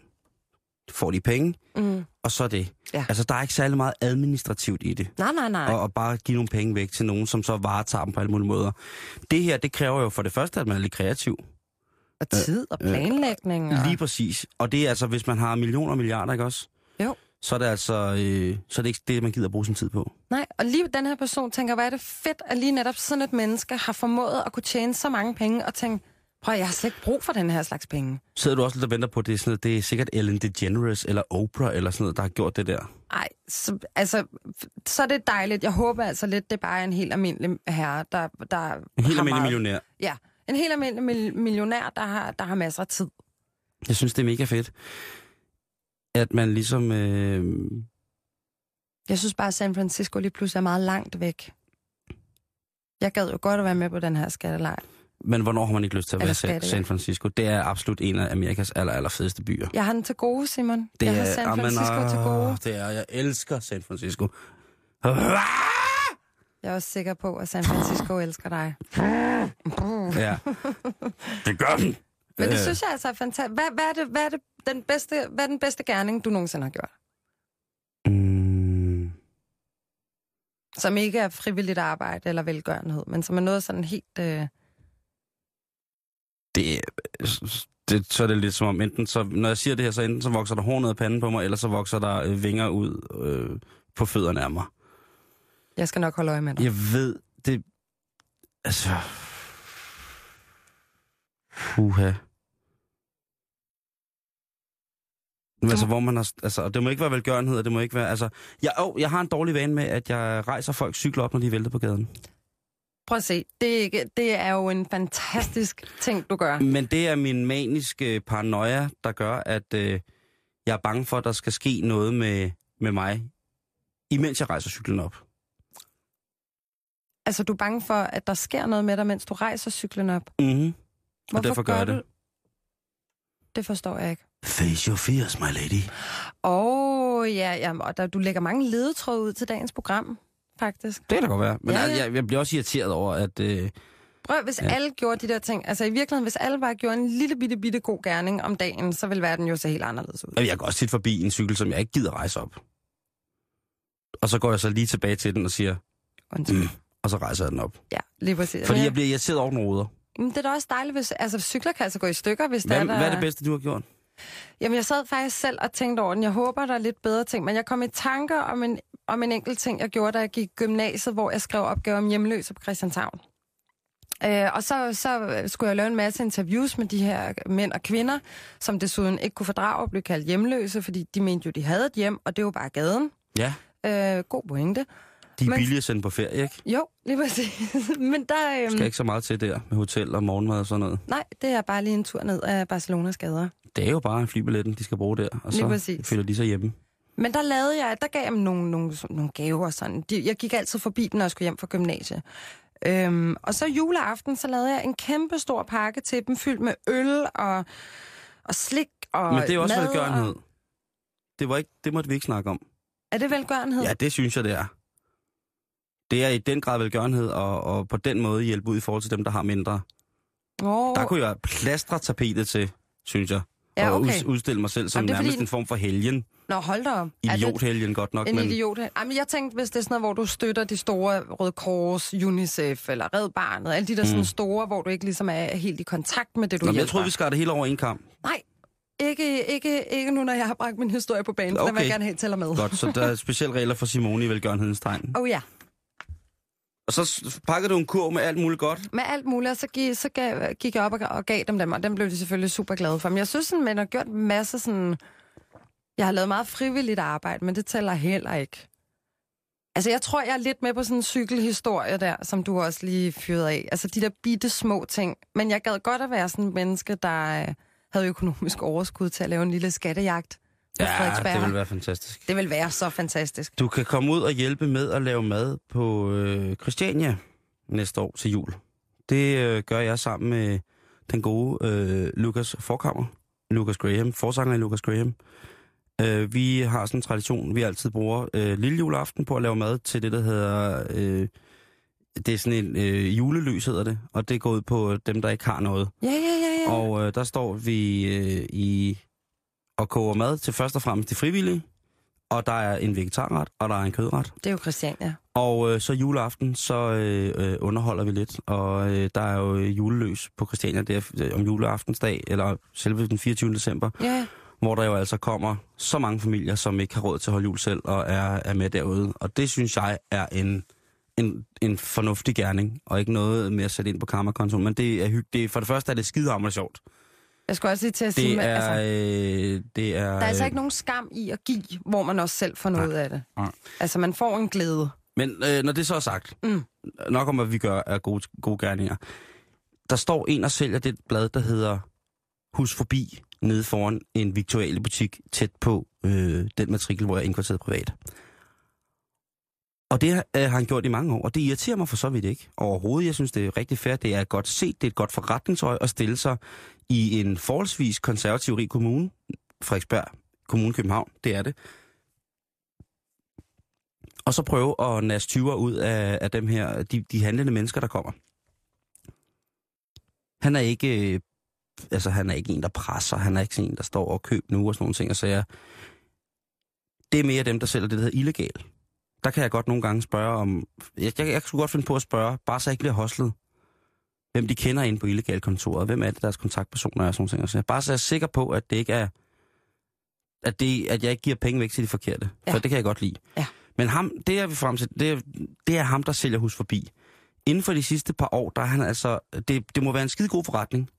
får de penge, Mm. og så det. Ja. Altså, der er ikke særlig meget administrativt i det. Nej, nej, nej. Og, og bare give nogle penge væk til nogen, som så varetager dem på alle mulige måder. Det her, det kræver jo for det første, at man er lidt kreativ. Og tid og planlægning. Og... Lige præcis. Og det er altså, hvis man har millioner og milliarder, ikke også? Jo. Så er det altså, øh, så er det ikke det, man gider bruge sin tid på. Nej, og lige den her person tænker, hvad er det fedt, at lige netop sådan et menneske har formået at kunne tjene så mange penge, og tænke, prøv jeg har slet ikke brug for den her slags penge. Sidder du også lidt og venter på, at det er, sådan noget, det er sikkert Ellen DeGeneres eller Oprah eller sådan noget, der har gjort det der? Ej, så, altså, så er det dejligt. Jeg håber altså lidt, det er bare en helt almindelig herre, der, der En helt almindelig meget- millionær. Ja, en helt almindelig mil- millionær, der har, der har masser af tid. Jeg synes, det er mega fedt, at man ligesom... Øh, Jeg synes bare, at San Francisco lige pludselig er meget langt væk. Jeg gad jo godt at være med på den her skattelej. men hvornår har man ikke lyst til at Eller være skal San. San Francisco? Det er absolut en af Amerikas aller, aller fedeste byer. Jeg har den til gode, Simon. Det jeg har er, San Amen, Francisco ah, til gode. Det er, jeg elsker San Francisco. Jeg er også sikker på, at San Francisco elsker dig. Ja, det gør den. Men det Øh. synes jeg altså er fantastisk. Hvad, hvad, er det, hvad, er det den bedste, hvad er den bedste gerning, du nogensinde har gjort? Mm, Som ikke er frivilligt arbejde eller velgørenhed, men som er noget sådan helt... Øh... det, det, så er det lidt som om, enten så, når jeg siger det her, så enten så vokser der hår ned af panden på mig, eller så vokser der øh, vinger ud øh, på fødderne af mig. Jeg skal nok holde øje med dig. Jeg ved, det... Altså... Puha. Men altså, hvor man har... Altså, og det må ikke være velgørenhed, og det må ikke være... Altså, jeg, oh, jeg har en dårlig vane med, at jeg rejser folk cykler op, når de vælter på gaden. Prøv at se, det er, det er jo en fantastisk ting, du gør. Men det er min maniske paranoia, der gør, at øh, jeg er bange for, at der skal ske noget med, med mig, imens jeg rejser cyklen op. Altså, du er bange for, at der sker noget med dig, mens du rejser cyklen op. Mm-hmm. Hvorfor derfor gør jeg det. du- Det forstår jeg ikke. Face your fears, my lady. Åh, oh, ja, ja, og der, du lægger mange ledetråde ud til dagens program, faktisk. Det kan da godt være. Men Ja, ja. Jeg, jeg bliver også irriteret over, at... Øh, Prøv, hvis ja. Ja. alle gjorde de der ting, altså i virkeligheden, hvis alle bare gjorde en lille bitte, bitte god gerning om dagen, så ville verden jo se helt anderledes ud. jeg går også tit forbi en cykel, som jeg ikke gider rejse op. Og så går jeg så lige tilbage til den og siger, Undskyld. mm, og så rejser jeg den op. Ja, lige præcis. Fordi jeg bliver irriteret over den ruder. Men det er da også dejligt, hvis altså, cykler kan altså gå i stykker, hvis Hvad, der er der... hvad er det bedste, du har gjort? Jamen, jeg sad faktisk selv og tænkte over den. Jeg håber, der er lidt bedre ting, men jeg kom i tanker om en, om en enkelt ting, jeg gjorde, da jeg gik i gymnasiet, hvor jeg skrev opgaver om hjemløse på Christianshavn. Øh, og så, så skulle jeg lave en masse interviews med de her mænd og kvinder, som desuden ikke kunne fordrage at blive kaldt hjemløse, fordi de mente jo, de havde et hjem, og det var bare gaden. Ja, Øh, god pointe. De er Men- billige at sende på ferie, ikke? Jo, lige præcis. Men der... Øhm, Skal ikke så meget til der med hotel og morgenmad og sådan noget. Nej, det er bare lige en tur ned af Barcelonas gader. Det er jo bare flybilletten, de skal bruge der, og Lige så præcis. føler de sig hjemme. Men der lavede jeg, der gav jeg dem nogle, nogle, nogle gaver. Sådan. De, jeg gik altid forbi den, når jeg skulle hjem fra gymnasiet. Øhm, og så juleaften, så lavede jeg en kæmpe stor pakke til dem, fyldt med øl og, og slik og Men det er også velgørenhed. Og... Det, var ikke, det måtte vi ikke snakke om. Er det velgørenhed? Ja, det synes jeg, det er. Det er i den grad velgørenhed, og, og på den måde hjælpe ud i forhold til dem, der har mindre. Oh, Der kunne jeg plastre tapetet til, synes jeg. Ja, Og okay. ud, udstille mig selv som Jamen, nærmest fordi- en form for helgen. Nå, hold da op. Idiothelgen godt nok, En men idiot. Jamen, jeg tænkte, hvis det er sådan noget, hvor du støtter de store Røde Kors, UNICEF eller Red Barnet, alle de der mm. sådan store, hvor du ikke ligesom er helt i kontakt med det, du Nå, men jeg hjælper. troede, vi skar det hele over en kamp. Nej, ikke, ikke, ikke nu, når jeg har bragt min historie på banen, okay. der vil jeg gerne have tæller med. Godt, så der er specielle regler for Simone i velgørenhedens tegn. Oh ja. Og så pakkede du en kurv med alt muligt godt. Med alt muligt, og så, gik, så gav, gik jeg op og, og gav dem dem, og dem blev de selvfølgelig super glade for. Men jeg synes, sådan, man har gjort en masse sådan... Jeg har lavet meget frivilligt arbejde, men det tæller heller ikke. Altså, jeg tror, jeg er lidt med på sådan en cykelhistorie der, som du også lige fyrede af. Altså, de der bitte små ting. Men jeg gad godt at være sådan en menneske, der øh, havde økonomisk overskud til at lave en lille skattejagt Frederiksberg. det vil være fantastisk. det vil være så fantastisk. Du kan komme ud og hjælpe med at lave mad på øh, Christiania næste år til jul. Det øh, gør jeg sammen med den gode øh, Lukas Forkammer, Lucas Graham, forsanger i Lucas Graham. Øh, vi har sådan en tradition, vi altid bruger øh, lille juleaften på at lave mad til det, der hedder... Øh, det er sådan en øh, julelys, hedder det, og det går ud på dem, der ikke har noget. Ja, ja, ja, ja. Og øh, der står vi øh, i og koger mad til først og fremmest de frivillige, og der er en vegetarret, og der er en kødret. Det er jo Christiania. Og øh, så juleaften, så øh, øh, underholder vi lidt, og øh, der er jo øh, juleløs på Christiania der øh, om juleaftensdag, eller selve den 24. december, Ja, hvor der jo altså kommer så mange familier, som ikke har råd til at holde jul selv, og er, er med derude. Og det synes jeg er en, en, en fornuftig gerning, og ikke noget med at sætte ind på karmakontoen. Men det er, hyg- det er, for det første er det skidehammerende sjovt. Jeg skulle også lige til at sige... Det er... altså, Øh, det er Der er altså øh, ikke nogen skam i at give, hvor man også selv får noget af det. Nej. Altså, man får en glæde. Men øh, når det så er sagt, Mm. nok om, hvad vi gør er gode, gode gerninger. Der står en og sælger det blad, der hedder Hus Forbi, nede foran en viktuelle butik tæt på øh, den matrikel, hvor jeg er indkvarteret privat. Og det øh, har han gjort i mange år, og det irriterer mig for så vidt ikke. Overhovedet, jeg synes, det er rigtig fair. Det er godt set, det er et godt forretningsøje at stille sig i en forholdsvis konservativ rig kommune, Frederiksberg, Kommune København, det er det. Og så prøve at næste 20'er ud af, af dem her, de, de handlende mennesker, der kommer. Han er ikke, øh, altså han er ikke en, der presser, han er ikke sådan en, der står og køber nu og sådan nogle ting og sager. Det er mere dem, der sælger det, der hedder illegal. Der kan jeg godt nogle gange spørge om, jeg, jeg, jeg skulle godt finde på at spørge, bare så jeg ikke bliver hoslet, hvem de kender inde på illegalkontoret, hvem er det, deres kontaktpersoner er og sådan ting. og sager. Bare så jeg er sikker på, at det ikke er, at, det, at jeg ikke giver penge væk til de forkerte. Ja. For det kan jeg godt lide. Ja. Men ham, det er vi frem til, det er, det er ham, der sælger hus forbi. Inden for de sidste par år, der er han altså, det, det må være en skide god forretning,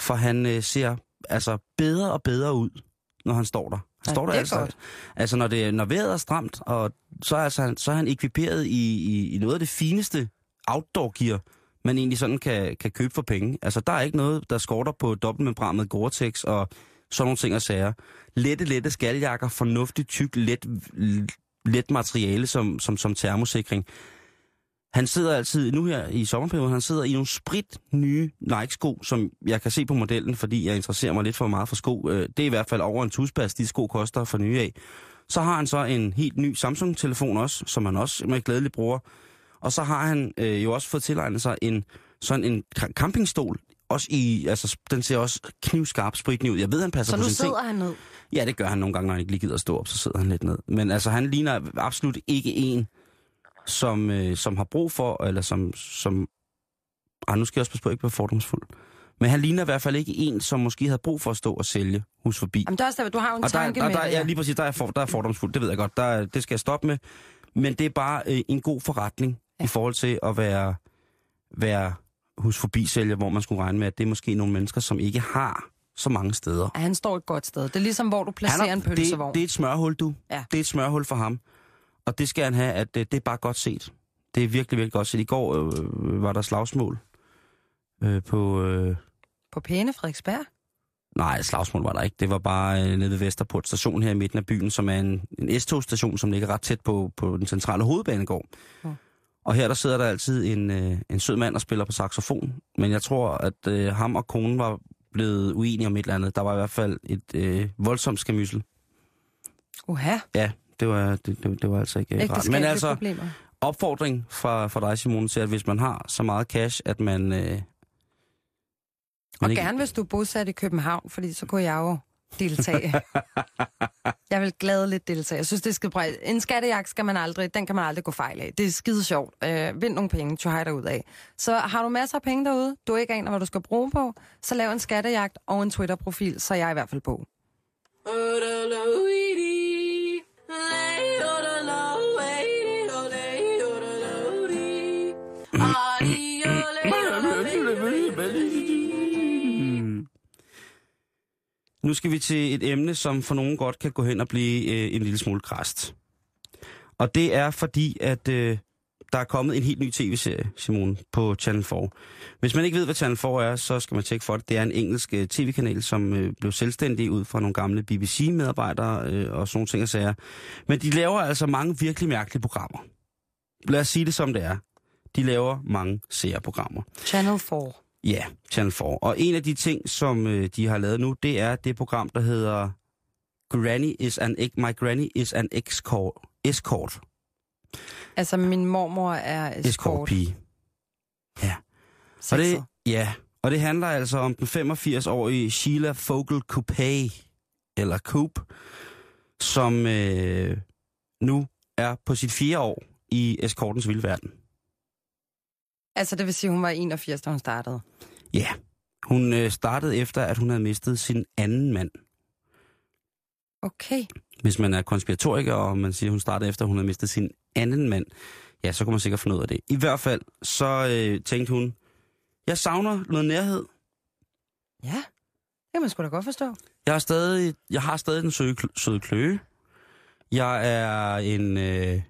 for han øh, ser altså bedre og bedre ud, når han står der. Han Ja, står der er altså, godt. altså når, det, når vejret er stramt, og så er, altså, han- så er han ekviperet i, i, i noget af det fineste outdoor gear, man egentlig sådan kan, kan købe for penge. Altså, der er ikke noget, der skorter på dobbeltmembranet Gore-Tex og sådan nogle ting og sager. Lette, lette skaljakker, fornuftigt, tyk, let, let materiale som, som, som termosikring. Han sidder altid, nu her i sommerperioden, han sidder i nogle sprit nye Nike-sko, som jeg kan se på modellen, fordi jeg interesserer mig lidt for meget for sko. Øh, det er i hvert fald over en tuspas, de sko koster for nye af. Så har han så en helt ny Samsung-telefon også, som han også med glædelig bruger. Og så har han øh, jo også fået tilegnet sig en sådan en ca- campingstol. Også i, altså, den ser også knivskarp spritny ud. Jeg ved, han passer Så på nu sine ting. sidder han ned. Ja, det gør han nogle gange, når han ikke lige gider at stå op, så sidder han lidt ned. Men altså, han ligner absolut ikke en, som, øh, som har brug for, eller som... som ah, nu skal jeg også passe på, at ikke være fordomsfuld. Men han ligner i hvert fald ikke en, som måske havde brug for at stå og sælge hus forbi. Jamen, det er også der, du har jo en Og der, tanke der, med der, det. ja, lige præcis, der er, for, der er fordomsfuld, det ved jeg godt. Der, er- det skal jeg stoppe med. Men det er bare øh, en god forretning ja. i forhold til at være, være sælger, hvor man skulle regne med, at det er måske nogle mennesker, som ikke har så mange steder. Ja, han står et godt sted. Det er ligesom, hvor du placerer Han en pølsevogn. det, det er et smørhul, du. Ja. Det er et smørhul for ham. Og det skal han have, at det, det er bare godt set. Det er virkelig, virkelig godt set. I går øh, var der slagsmål øh, på... Øh, På pæne Frederiksberg. nej, slagsmål var der ikke. Det var bare øh, nede ved Vesterport station her i midten af byen, som er en, en S-togstation, som ligger ret tæt på, på den centrale hovedbanegård. Ja. Og her der sidder der altid en, øh, en sød mand og spiller på saxofon. Men jeg tror, at øh, ham og konen var blevet uenige om et eller andet. Der var i hvert fald et øh, voldsomt skamysel. Uha, Ja, det var, det, det, det var altså ikke øh, rart. Men altså, problemer. opfordring fra, fra dig, Simone, til, at hvis man har så meget cash, at man... Øh, man Og gerne, hvis du er bosat i København, fordi så kunne jeg jo deltage. jeg vil gladeligt deltage. Jeg synes, det skal brede. En skattejagt skal man aldrig, den kan man aldrig gå fejl af. Det er skide sjovt. Øh, vind nogle penge, try dig ud af. Så har du masser af penge derude, du ikke aner, hvad du skal bruge på, så lav en skattejagt og en Twitter-profil, så er jeg i hvert fald på. Nu skal vi til et emne, som for nogen godt kan gå hen og blive øh, en lille smule krast. Og det er fordi, at øh, der er kommet en helt ny tv-serie, Simone, på Channel 4. Hvis man ikke ved, hvad Channel 4 er, så skal man tjekke for det. Det er en engelsk øh, tv-kanal, som øh, blev selvstændig ud fra nogle gamle BBC-medarbejdere øh, og sådan nogle ting og sager. Men de laver altså mange virkelig mærkelige programmer. Lad os sige det som det er. De laver mange serieprogrammer. Channel 4. Ja, Channel 4. Og en af de ting, som øh, de har lavet nu, det er det program, der hedder Granny is an. My Granny is an escort. Escort. Altså, min mormor er Escort escort. pige. Ja. Og Sexet. det, ja, og det handler altså om den 85-årige Sheila Fogel Coupé, eller Coop, som øh, nu er på sit fjerde år i eskortens vilde verden. Altså, det vil sige, hun var 81, da hun startede. Ja, hun øh, startede efter, at hun havde mistet sin anden mand. Okay. hvis man er konspiratoriker, og man siger, at hun startede efter, at hun havde mistet sin anden mand, ja, så kunne man sikkert finde ud af det. I hvert fald, så øh, tænkte hun, jeg savner noget nærhed. Ja, det kan man sgu da godt forstå. Jeg har stadig, jeg har stadig den søde, søde kløe. Jeg er en... Øh,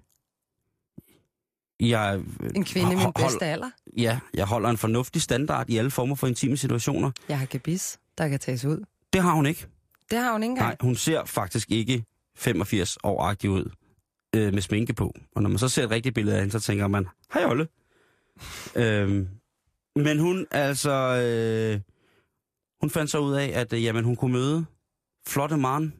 jeg, En kvinde i min bedste alder. ja, jeg holder en fornuftig standard i alle former for intime situationer. Jeg har gebis, der kan tages ud. Det har hun ikke. Det har hun ikke engang. Nej, hun ser faktisk ikke 85 år ud øh, med sminke på. Og når man så ser et rigtigt billede af hende, så tænker man, hej Olle. øhm, men hun altså, øh, hun fandt så ud af, at øh, jamen, hun kunne møde flotte mand,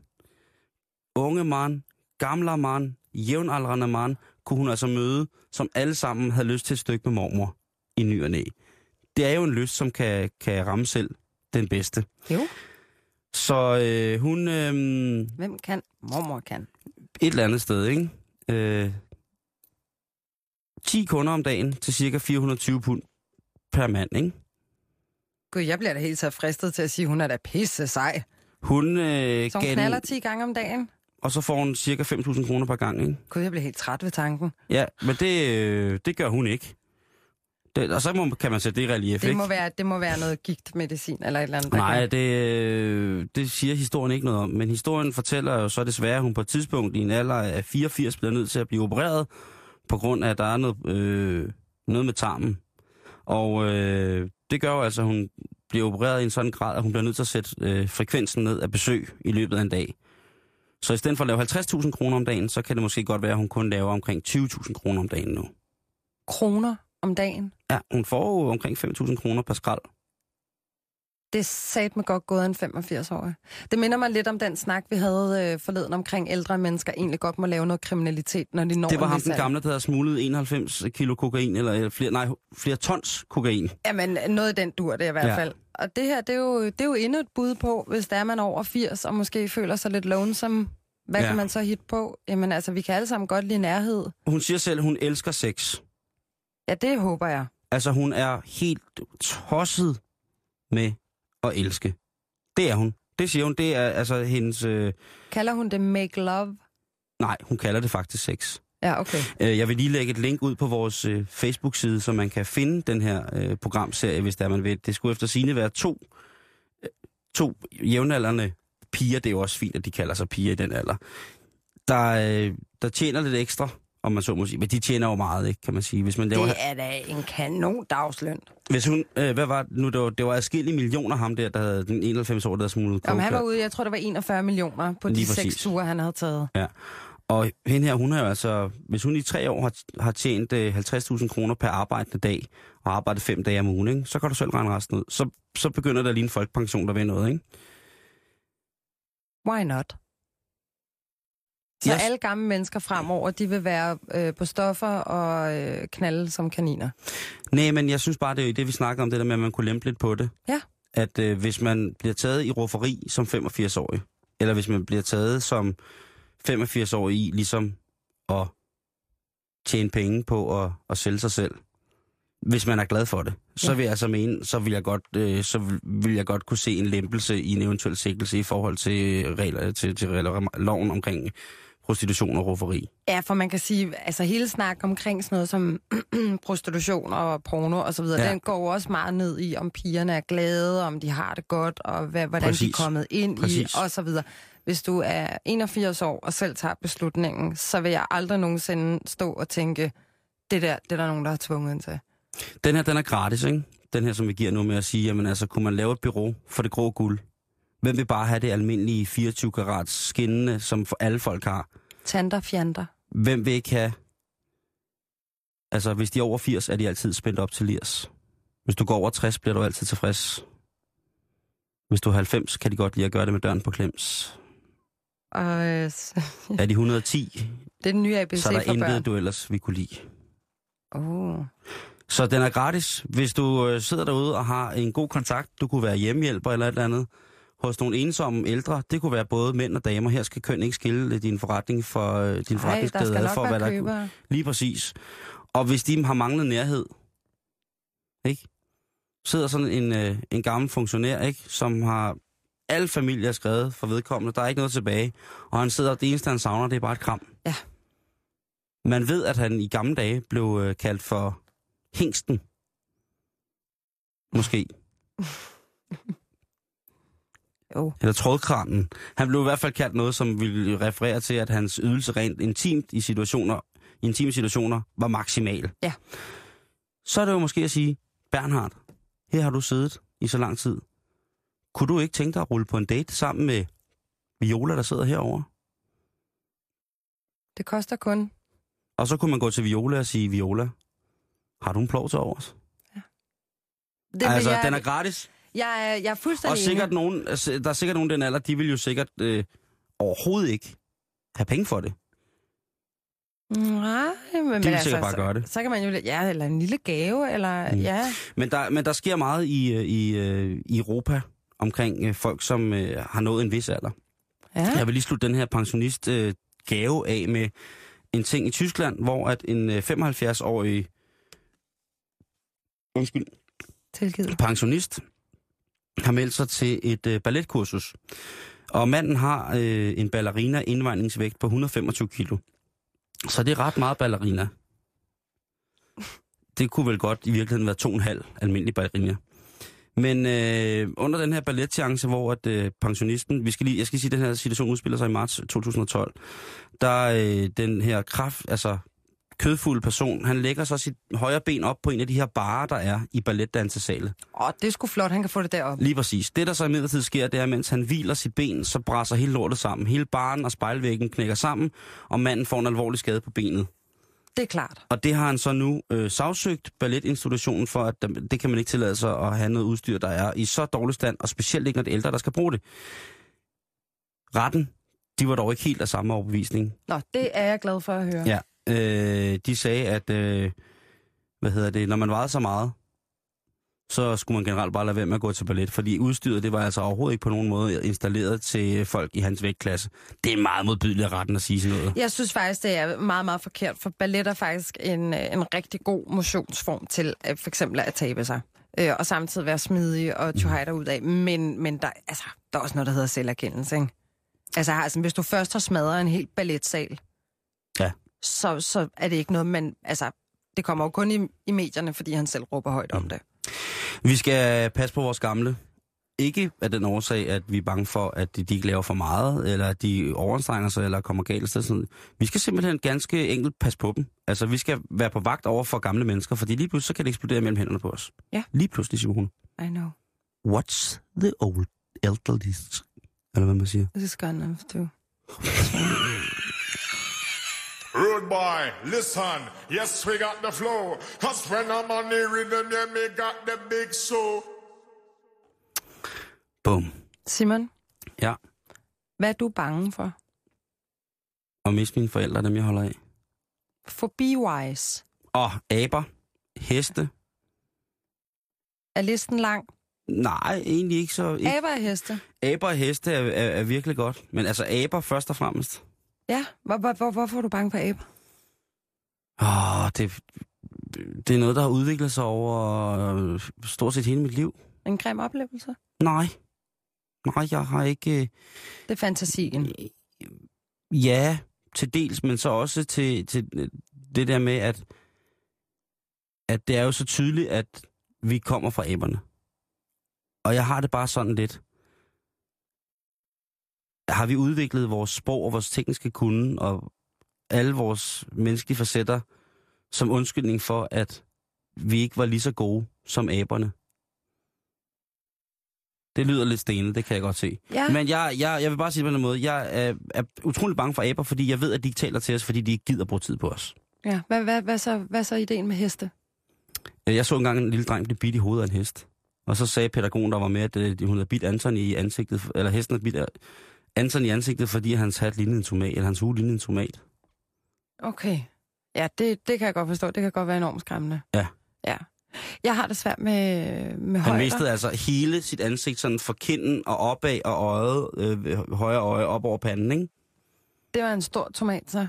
unge mand, gamle mand, jævnaldrende mand, kunne hun altså møde, som alle sammen havde lyst til et stykke med mormor i ny og næ. Det er jo en lyst, som kan, kan ramme selv den bedste. Jo, Så øh, hun, øh, hvem kan? Mormor kan. et eller andet sted, ikke? Øh, 10 kunder om dagen til cirka 420 pund per mand, ikke? Gud, jeg bliver da helt så fristet til at sige, at hun er da pisse sej. Hun øh, Så hun gav knaller den, 10 gange om dagen. Og så får hun cirka 5.000 kroner per gang, ikke? Gud, jeg bliver helt træt ved tanken. Ja, men det, øh, det gør hun ikke. Det, og så må, kan man sætte det i relief, Det ikke? må, være, det må være noget gigtmedicin eller et eller andet. Nej, det, øh, det siger historien ikke noget om. Men historien fortæller jo så desværre, at hun på et tidspunkt i en alder af 84 bliver nødt til at blive opereret, på grund af, at der er noget, øh, noget med tarmen. Og øh, det gør jo altså, at hun bliver opereret i en sådan grad, at hun bliver nødt til at sætte øh, frekvensen ned af besøg i løbet af en dag. Så i stedet for at lave 50.000 kroner om dagen, så kan det måske godt være, at hun kun laver omkring 20.000 kroner om dagen nu. Kroner om dagen. Ja, hun får jo omkring 5.000 kroner per skrald. Det sat med godt gået en 85-årig. Det minder mig lidt om den snak, vi havde øh, forleden omkring ældre mennesker egentlig godt må lave noget kriminalitet, når de når Det var ham den gamle, der havde smuglet 91 kilo kokain, eller, eller flere, nej, flere tons kokain. Jamen, noget i den dur det i hvert Ja. fald. Og det her, det er, jo, det er jo endnu et bud på, hvis der er man over 80, og måske føler sig lidt lonesome. Hvad Ja. kan man så hit på? Jamen altså, vi kan alle sammen godt lide nærhed. Hun siger selv, hun elsker sex. Ja, det håber jeg. Altså, hun er helt tosset med at elske. Det er hun. Det siger hun. Det er altså hendes... Øh, Kalder hun det make love? nej, hun kalder det faktisk sex. Ja, okay. Øh, Jeg vil lige lægge et link ud på vores øh, Facebook-side, så man kan finde den her øh, programserie, hvis der man vil. Det skulle efter sine være to, to jævnaldrende piger. Det er jo også fint, at de kalder sig piger i den alder. Der, der tjener lidt ekstra, om man så må sige. Men de tjener jo meget, ikke, kan man sige. Hvis man laver, Det er da en kanon dagsløn. hvis hun, øh, hvad var det nu? Det var, det var adskillige millioner ham der, der havde den 91 år, der havde smuglet Om han var ude, jeg tror, det var 41 millioner på Lige de seks ture, han havde taget. Og hende her, hun har altså, hvis hun i tre år har, har tjent øh, 50.000 kroner per arbejdende dag, og arbejdet fem dage om ugen, ikke? så kan du selv regne resten ud. Så, så begynder der lige en folkepension, der vil noget, ikke? Why not? Så Yes. alle gamle mennesker fremover, de vil være øh, på stoffer og øh, knalde som kaniner. Nej, men jeg synes bare, det er jo det, vi snakker om, det der med, at man kunne lempe lidt på det. Ja. At øh, hvis man bliver taget i rufferi som 85-årig, eller hvis man bliver taget som 85-årig i ligesom at tjene penge på at, at sælge sig selv, hvis man er glad for det, så Ja. vil jeg altså mene, så vil jeg godt, øh, så vil- vil jeg godt kunne se en lempelse i en eventuel sikkelse i forhold til regler, til, til regler, loven omkring prostitution og rufferi. Ja, for man kan sige, altså hele snak omkring sådan noget som prostitution og porno og så videre, Ja. den går jo også meget ned i, om pigerne er glade, om de har det godt, og hvad, hvordan Præcis. de er kommet ind Præcis. i, og så videre. Hvis du er 81 år og selv tager beslutningen, så vil jeg aldrig nogensinde stå og tænke, det der, det er der nogen, der har tvunget ind til. Den her, den er gratis, ikke? Den her, som vi giver nu med at sige, jamen altså, kunne man lave et bureau for det grå guld? Hvem vil bare have det almindelige 24 karats skinnende, som for alle folk har? Tanter, fjanter. Hvem vil ikke have... Altså, hvis de er over 80, er de altid spændt op til lirs. Hvis du går over 60, bliver du altid tilfreds. Hvis du er 90, kan de godt lide at gøre det med døren på klems. Og øh, Er de 110, det er den nye ABC så er der for børn. intet, du ellers vil kunne lide. Oh. Så den er gratis. Hvis du øh, sidder derude og har en god kontakt, du kunne være hjemmehjælper eller et eller andet, hos nogle ensomme ældre, det kunne være både mænd og damer. Her skal køn ikke skille din forretning for øh, din skal ad nok for, hvad der købere. Lige præcis. Og hvis de har manglet nærhed, ikke? sidder sådan en, øh, en gammel funktionær, ikke? som har alle familier skrevet for vedkommende, der er ikke noget tilbage, og han sidder, det eneste han savner, det er bare et kram. Ja. Man ved, at han i gamle dage blev øh, kaldt for hængsten. Måske. Jo. Eller trådkranen. Han blev i hvert fald kaldt noget, som ville referere til, at hans ydelse rent intimt i situationer, intime situationer var maksimal. Ja. Så er det jo måske at sige, Bernhard, her har du siddet i så lang tid. Kunne du ikke tænke dig at rulle på en date sammen med Viola, der sidder herovre? Det koster kun... Og så kunne man gå til Viola og sige, Viola, har du en plov til overs? Det altså, jeg, den er gratis. jeg, er, jeg er fuldstændig Og sikkert enig. nogen, altså, der er sikkert nogen den alder, de vil jo sikkert øh, overhovedet ikke have penge for det. Nej, men, men vil altså, bare så, gøre det. Så kan man jo... Ja, eller en lille gave, eller... Mm. Mm. Ja. Men der, men der sker meget i, øh, i, øh, i Europa omkring øh, folk, som øh, har nået en vis alder. ja. Jeg vil lige slutte den her pensionist øh, gave af med en ting i Tyskland, hvor at en øh, 75-årig undskyld, Tilgivet. pensionist har meldt sig til et øh, balletkursus. Og manden har øh, en ballerina indvejningsvægt på 125 kilo. Så det er ret meget ballerina. Det kunne vel godt i virkeligheden være to og en halv almindelig ballerina. Men øh, under den her balletchance, hvor at, øh, pensionisten, vi skal lige, jeg skal sige, at den her situation udspiller sig i marts 2012, der øh, den her kraft, altså kødfuld person, han lægger så sit højre ben op på en af de her barer, der er i balletdansesale. Åh, det er sgu flot, han kan få det derop. Lige præcis. Det, der så imidlertid sker, det er, mens han hviler sit ben, så brænder hele lortet sammen. Hele baren og spejlvæggen knækker sammen, og manden får en alvorlig skade på benet. Det er klart. Og det har han så nu øh, sagsøgt balletinstitutionen for, at det kan man ikke tillade sig at have noget udstyr, der er i så dårlig stand, og specielt ikke, når det er ældre, der skal bruge det. Retten, de var dog ikke helt af samme overbevisning. Nå, det er jeg glad for at høre. Ja. Øh, de sagde, at øh, hvad hedder det, når man vejede så meget, så skulle man generelt bare lade være med at gå til ballet, fordi udstyret, det var altså overhovedet ikke på nogen måde installeret til folk i hans vægtklasse. Det er meget modbydeligt af retten at sige sådan noget. Jeg synes faktisk, det er meget, meget forkert, for ballet er faktisk en, øh, en rigtig god motionsform til øh, for eksempel at tabe sig. Øh, og samtidig være smidig og tjohej ud af. Men, men der, altså, der er også noget, der hedder selverkendelse, ikke? Altså, altså, hvis du først har smadret en helt balletsal, Ja. så, så er det ikke noget, man... Altså, det kommer jo kun i, i medierne, fordi han selv råber højt om det. Vi skal passe på vores gamle. Ikke af den årsag, at vi er bange for, at de, de ikke laver for meget, eller at de overanstrenger sig, eller kommer galt. Sådan. Vi skal simpelthen ganske enkelt passe på dem. Altså, vi skal være på vagt over for gamle mennesker, fordi lige pludselig så kan det eksplodere mellem hænderne på os. Ja. Lige pludselig, Simone. I know. What's the old elderly... Eller hvad man siger. This is enough, too. Rude boy, listen. Yes, we got the flow. Cause when I'm on the rhythm, yeah, me got the big show. Bum. Simon, Ja. hvad er du bange for? Og miste mine forældre, dem jeg holder af. Fobi-wise. Og aber, heste. Er listen lang? Nej, egentlig ikke så... Ikke. Aber og heste? Aber og heste er, er, er virkelig godt. Men altså aber først og fremmest. Ja, hvor, hvor, hvor, hvorfor er du bange for aber? Åh, det, det er noget, der har udviklet sig over øh, stort set hele mit liv. En grim oplevelse? Nej. Nej, jeg har ikke... øh, Det er fantasien. Ja, til dels, men så også til, til øh, det der med, at, at det er jo så tydeligt, at vi kommer fra aberne. Og jeg har det bare sådan lidt. Har vi udviklet vores sprog og vores tekniske kunde og alle vores menneskelige facetter som undskyldning for, at vi ikke var lige så gode som aberne? Det lyder lidt stenet, det kan jeg godt se. Ja, Men jeg, jeg, jeg vil bare sige på en måde. Jeg er, er utrolig bange for aber, fordi jeg ved, at de ikke taler til os, fordi de ikke gider bruge tid på os. ja. Hvad, hvad, hvad, så, hvad så ideen med heste? Øh, Jeg så engang en lille dreng blive bidt i hovedet af en hest. Og så sagde pædagogen, der var med, at øh, hun havde bidt Anton i ansigtet, eller hesten havde bidt øh, Anton i ansigtet, fordi hans hat lignede en tomat, eller hans hue lignede en tomat. Okay. Ja, det, det kan jeg godt forstå. Det kan godt være enormt skræmmende. Ja. Ja. Jeg har det svært med, med Han højder. mistede altså hele sit ansigt sådan fra kinden og opad og øjet, øh, højre øje op over panden, ikke? Det var en stor tomat, så.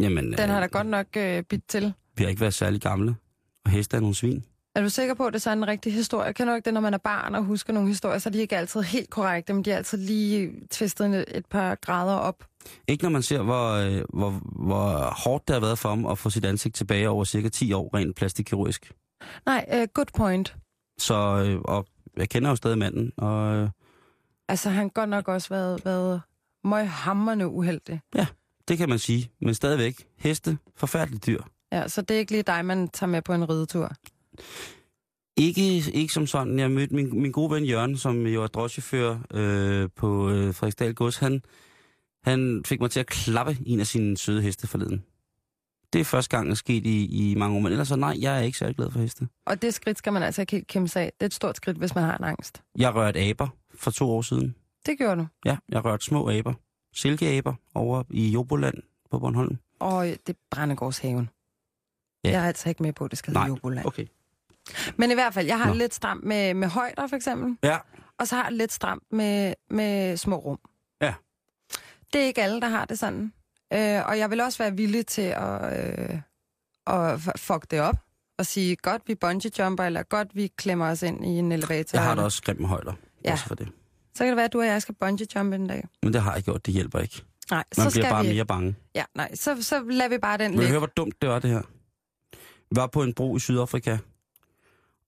Jamen, Den har da øh, godt nok øh, bidt til. vi har ikke været særlig gamle. Og heste er nogle svin. Er du sikker på, at det så er en rigtig historie? Kan du ikke det, når man er barn og husker nogle historier, så er de ikke altid helt korrekte, men de er altid lige tvistet et par grader op. Ikke når man ser, hvor, øh, hvor, hvor hårdt det har været for ham at få sit ansigt tilbage over cirka 10 år rent plastikkirurgisk. Nej, uh, good point. Så, øh, og jeg kender jo stadig manden, og Altså, han godt nok også været, været møghamrende uheldig. det kan man sige. Men stadigvæk, heste, forfærdeligt dyr. Ja, så det er ikke lige dig, man tager med på en ridetur. Ikke, ikke som sådan. Jeg mødte min, min gode ven Jørgen, som jo er drosjechauffør øh, på øh, Frederiksdal Gods. Han, han fik mig til at klappe en af sine søde heste forleden. Det er første gang, det er sket i, i mange år, men ellers så nej, jeg er ikke særlig glad for heste. Og det skridt skal man altså ikke helt kæmpe sig af. Det er et stort skridt, hvis man har en angst. Jeg rørte aber for to år siden. Det gjorde du. Ja, jeg rørte små aber. Silkeaber over i Joboland på Bornholm. Og det er Brændegårdshaven. Ja. Jeg er altså ikke med på, at det skal hedde Joboland. Okay. Men i hvert fald, jeg har Nå. Lidt stramt med, med højder, for eksempel. Ja, Og så har jeg lidt stramt med, med små rum. Ja. Det er ikke alle, der har det sådan. Øh, og jeg vil også være villig til at, øh, at fuck det op. Og sige, godt vi bungee jumper, eller godt vi klemmer os ind i en elevator. jeg har eller- også skræmt med højder. Ja. Også for det. Så kan det være, at du og jeg skal bungee jump en dag. Men det har jeg gjort, det hjælper ikke. Nej, Man så bliver skal bare vi... mere bange. Ja, nej, så, så lader vi bare den ligge. høre, hvor dumt det var, det her? Vi var på en bro i Sydafrika,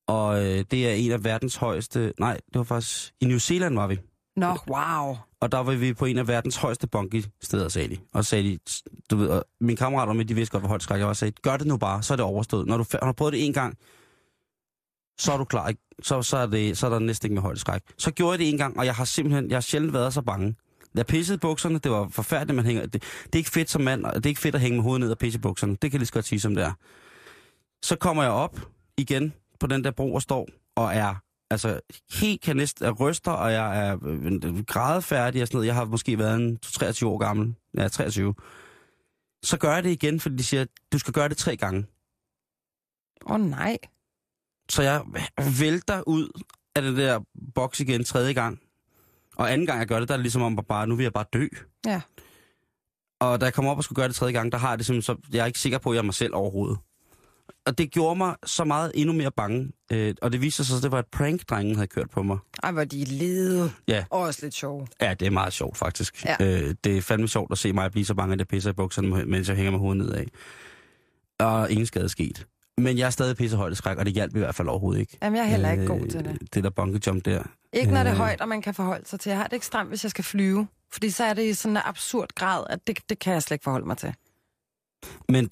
og øh, det er en af verdens højeste... Nej, det var faktisk... I New Zealand var vi. Nå, wow. Og der var vi på en af verdens højeste bungee-steder, sagde de. Og sagde de, du ved, og mine kammerater med, de vidste godt, hvor højt skræk jeg var, sagde, gør det nu bare, så er det overstået. Når du fa- har prøvet det en gang, så er du klar, ikke? Så, så, er, det, så er der næsten ikke med højt skræk. Så gjorde jeg det en gang, og jeg har simpelthen, jeg har sjældent været så bange. Jeg pissede bukserne, det var forfærdeligt, man hænger, det, det er ikke fedt som mand, og det er ikke fedt at hænge med hovedet ned og pisse bukserne. Det kan jeg lige så godt sige, som det er. Så kommer jeg op igen på den der bro og står, og er altså helt kan næsten er ryster, og jeg er øh, grædefærdig og sådan noget. Jeg har måske været en 23 år gammel. Ja, 23. Så gør jeg det igen, fordi de siger, du skal gøre det tre gange. Åh oh, nej. Så jeg vælter ud af den der boks igen tredje gang. Og anden gang jeg gør det, der er det ligesom om, bare, nu vil jeg bare dø. Ja. Og da jeg kommer op og skulle gøre det tredje gang, der har jeg det simpelthen så, jeg er ikke sikker på, at jeg er mig selv overhovedet. Og det gjorde mig så meget endnu mere bange. Øh, og det viste sig så, at det var et prank, drengen havde kørt på mig. Ej, hvor de lede. Ja. Også lidt sjov. Ja, det er meget sjovt faktisk. Ja. Øh, det er fandme sjovt at se mig blive så bange, at jeg pisser i bukserne, mens jeg hænger med hovedet nedad. Og ingen skade sket. Men jeg er stadig pisse højt skræk, og det hjalp i hvert fald overhovedet ikke. Jamen, jeg er heller ikke god til det. Det der bungee jump der. Ikke når det er Øh. højt, og man kan forholde sig til. Jeg har det ekstremt, hvis jeg skal flyve. Fordi så er det i sådan en absurd grad, at det, det kan jeg slet ikke forholde mig til. Men,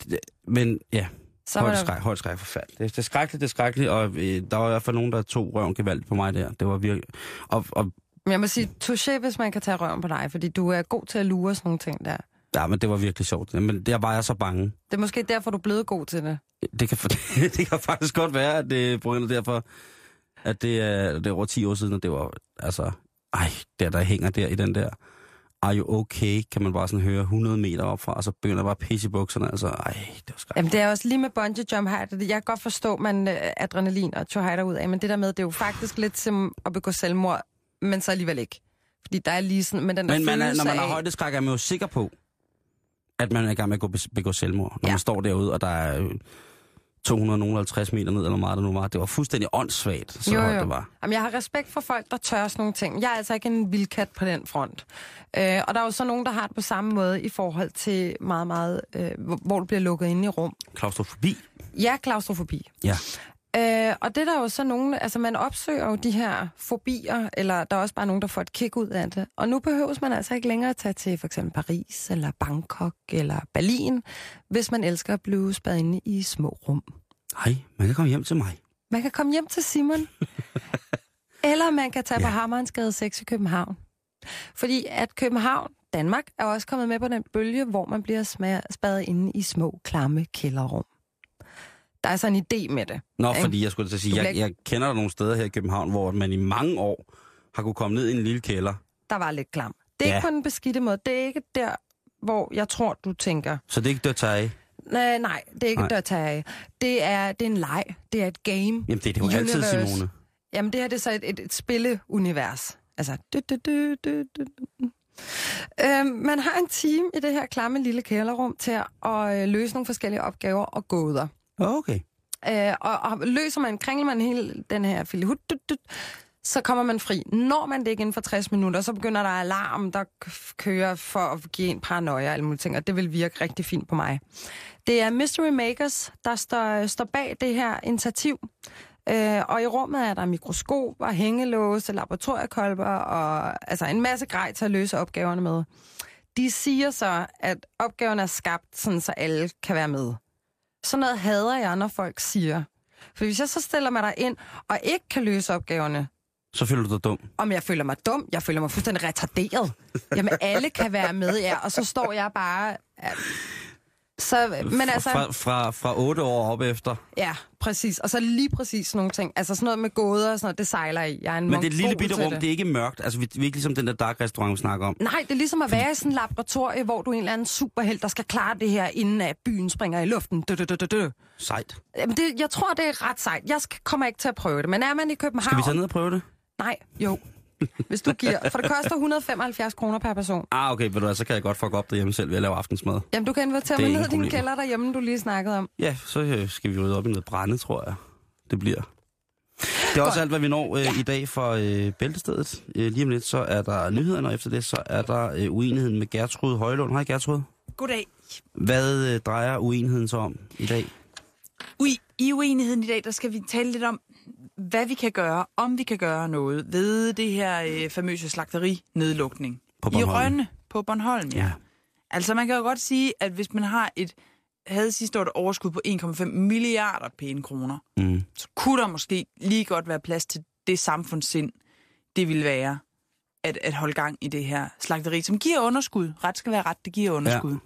men ja, Så højt skræk, højt skræk forfærdeligt. Det, det er skrækkeligt, det er skrækkeligt, og øh, der var i hvert fald nogen, der tog røven gevaldigt på mig der. Det var virkelig... Og, og Men jeg må sige, touché, hvis man kan tage røven på dig, fordi du er god til at lure sådan nogle ting der. ja, men det var virkelig sjovt. Men der var jeg så bange. Det er måske derfor, du er blevet god til det. Det kan, det kan faktisk godt være, at det er derfor, at det er, det er over 10 år siden, og det var, altså, ej, der der hænger der i den der, are you okay, kan man bare sådan høre 100 meter op fra, og så begynder bare at pisse i bukserne, altså, ej, det var skræk. Jamen, det er også lige med bungee jump her. det- Jeg kan godt forstå, man øh, adrenalin og tjohejder ud af, men det der med, det er jo faktisk lidt som at begå selvmord, men så alligevel ikke. Fordi der er lige sådan, men den der Men man er, når man har af, højdeskræk, er man jo sikker på, at man er i gang med at gå, begå selvmord. Når Ja. man står derude, og der er øh, 250 meter ned, eller meget det nu var. Det var fuldstændig åndssvagt, så Jo, højt jo. det var. Jamen, jeg har respekt for folk, der tør sådan nogle ting. Jeg er altså ikke en vildkat på den front. Øh, og der er jo så nogen, der har det på samme måde i forhold til meget, meget, øh, hvor- du bliver lukket inde i rum. Klaustrofobi. Ja, klaustrofobi. Ja. Øh, og det er der jo så nogen, altså man opsøger jo de her fobier, eller der er også bare nogen, der får et kick ud af det. Og nu behøves man altså ikke længere at tage til for eksempel Paris, eller Bangkok, eller Berlin, hvis man elsker at blive spadet inde i små rum. Hej, man kan komme hjem til mig. Man kan komme hjem til Simon, eller man kan tage ja. På Hammerensgade 6 i København. Fordi at København, Danmark, er også kommet med på den bølge, hvor man bliver spadet inde i små, klamme kælderrum. Der er så en idé med det. Nå, Ikke? fordi jeg skulle til at sige, jeg, jeg kender der nogle steder her i København, hvor man i mange år har kunne komme ned i en lille kælder. der var lidt klam. Det er Ja. ikke på den beskidte måde. Det er ikke der, hvor jeg tror, du tænker. Så det er ikke dørtage. Nej, nej det er ikke Nej. der tage af. Det er, det er en leg. Det er et game. Jamen det er det jo altid, Universe. Simone. Jamen, det her det er så et, et, et spilleunivers. Altså... Du, du, du, du, du. Øhm, man har en team i det her klamme lille kælderrum til at, at øh, løse nogle forskellige opgaver og gåder. Okay. Øh, og, og løser man, kringler man hele den her filihut, så kommer man fri. Når man det ikke inden for 60 minutter, så begynder der alarm, der kører for at give en paranoia og alle mulige ting, og det vil virke rigtig fint på mig. Det er Mystery Makers, der står, står bag det her initiativ. Øh, og i rummet er der mikroskop hængelåse, laboratoriekolber og altså en masse grej til at løse opgaverne med. De siger så, at opgaven er skabt, sådan, så alle kan være med. Sådan noget hader jeg, når folk siger. For hvis jeg så stiller mig der ind og ikke kan løse opgaverne, Så føler du dig dum. om jeg føler mig dum, jeg føler mig fuldstændig retarderet. Jamen, alle kan være med, ja, og så står jeg bare... Ja. Så, men altså, Fra, fra, fra 8 år op efter. ja, præcis. Og så lige præcis sådan nogle ting. Altså sådan noget med gåder og sådan noget, det sejler i. Jeg er en Men det er et lille bitte rum, det er ikke mørkt. Altså, vi, vi er ikke ligesom den der dark restaurant, vi snakker om. Nej, det er ligesom at være i sådan en laboratorie, hvor du er en eller anden superhelt, der skal klare det her, inden at byen springer i luften. Du, du, du, du. Sejt. Jamen det, jeg tror, det er ret sejt. Jeg skal, kommer ikke til at prøve det. Men er man i København... Skal vi tage ned og prøve det? Nej, jo. Hvis du giver. For det koster 175 kroner per person. Ah, okay, ved du hvad, så kan jeg godt fuck op derhjemme selv ved at lave aftensmad. Jamen, du kan invitere er mig ned i din kælder derhjemme, du lige snakkede om. Ja, så øh, skal vi rydde op i noget brænde, tror jeg. Det bliver. Det er også Godt. alt, hvad vi når øh, ja. i dag for øh, Bæltestedet. Øh, lige om lidt, så er der nyhederne, og efter det, så er der øh, uenigheden med Gertrud Højlund. Hej Gertrud. Goddag. Hvad øh, drejer uenigheden så om i dag? Ui, i uenigheden i dag, der skal vi tale lidt om hvad vi kan gøre, om vi kan gøre noget ved det her øh, famøse slagterinedlukning. På I Bornholm. Rønne på Bornholm, ja. Ja. Altså man kan jo godt sige, at hvis man har et havde sidste år et overskud på 1,5 milliarder pæne kroner, Mm. så kunne der måske lige godt være plads til det samfundssind, det ville være at, at holde gang i det her slagteri, som giver underskud. Ret skal være ret, det giver underskud.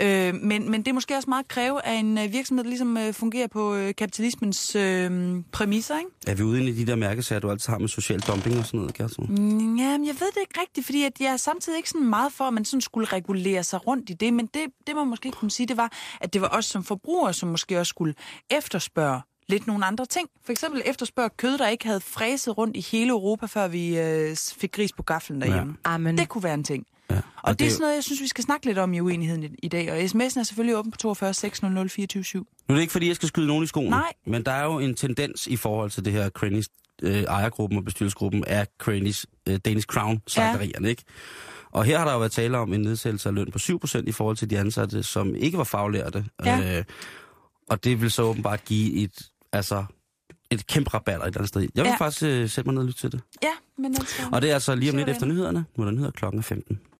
Ja. Øh, men, men det er måske også meget kræve af en øh, virksomhed, ligesom øh, fungerer på øh, kapitalismens øh, præmisser, ikke? Er vi ude i de der mærkesager, du altid har med social dumping og sådan noget, Gertrud? Mm, Jamen, jeg ved det ikke rigtigt, fordi at jeg er samtidig ikke sådan meget for, at man sådan skulle regulere sig rundt i det, men det, det man måske kunne sige, det var, at det var os som forbrugere, som måske også skulle efterspørge lidt nogle andre ting. For eksempel efterspørge kød, der ikke havde fræset rundt i hele Europa, før vi øh, fik gris på gaflen derhjemme. Ja. Amen. Det kunne være en ting. Ja. Og, og det, det er sådan noget, jeg synes, vi skal snakke lidt om i uenigheden i, i dag. Og sms'en er selvfølgelig åben på 42 600 24 7. Nu er det ikke, fordi jeg skal skyde nogen i skoene. Nej. Men der er jo en tendens i forhold til det her Crannies øh, ejergruppen og bestyrelsesgruppen af Crannies øh, Danish Crown slagterierne, ja. ikke? Og her har der jo været tale om en nedsættelse af løn på 7% i forhold til de ansatte, som ikke var faglærte. Ja. Øh, og det vil så åbenbart give et, altså, et kæmpe rabat et eller andet sted. Jeg vil Ja. faktisk øh, sætte mig ned og lytte til det. Ja, men altså... Og det er altså lige om lidt er efter nyhederne. Nu er der nyheder klokken er 15.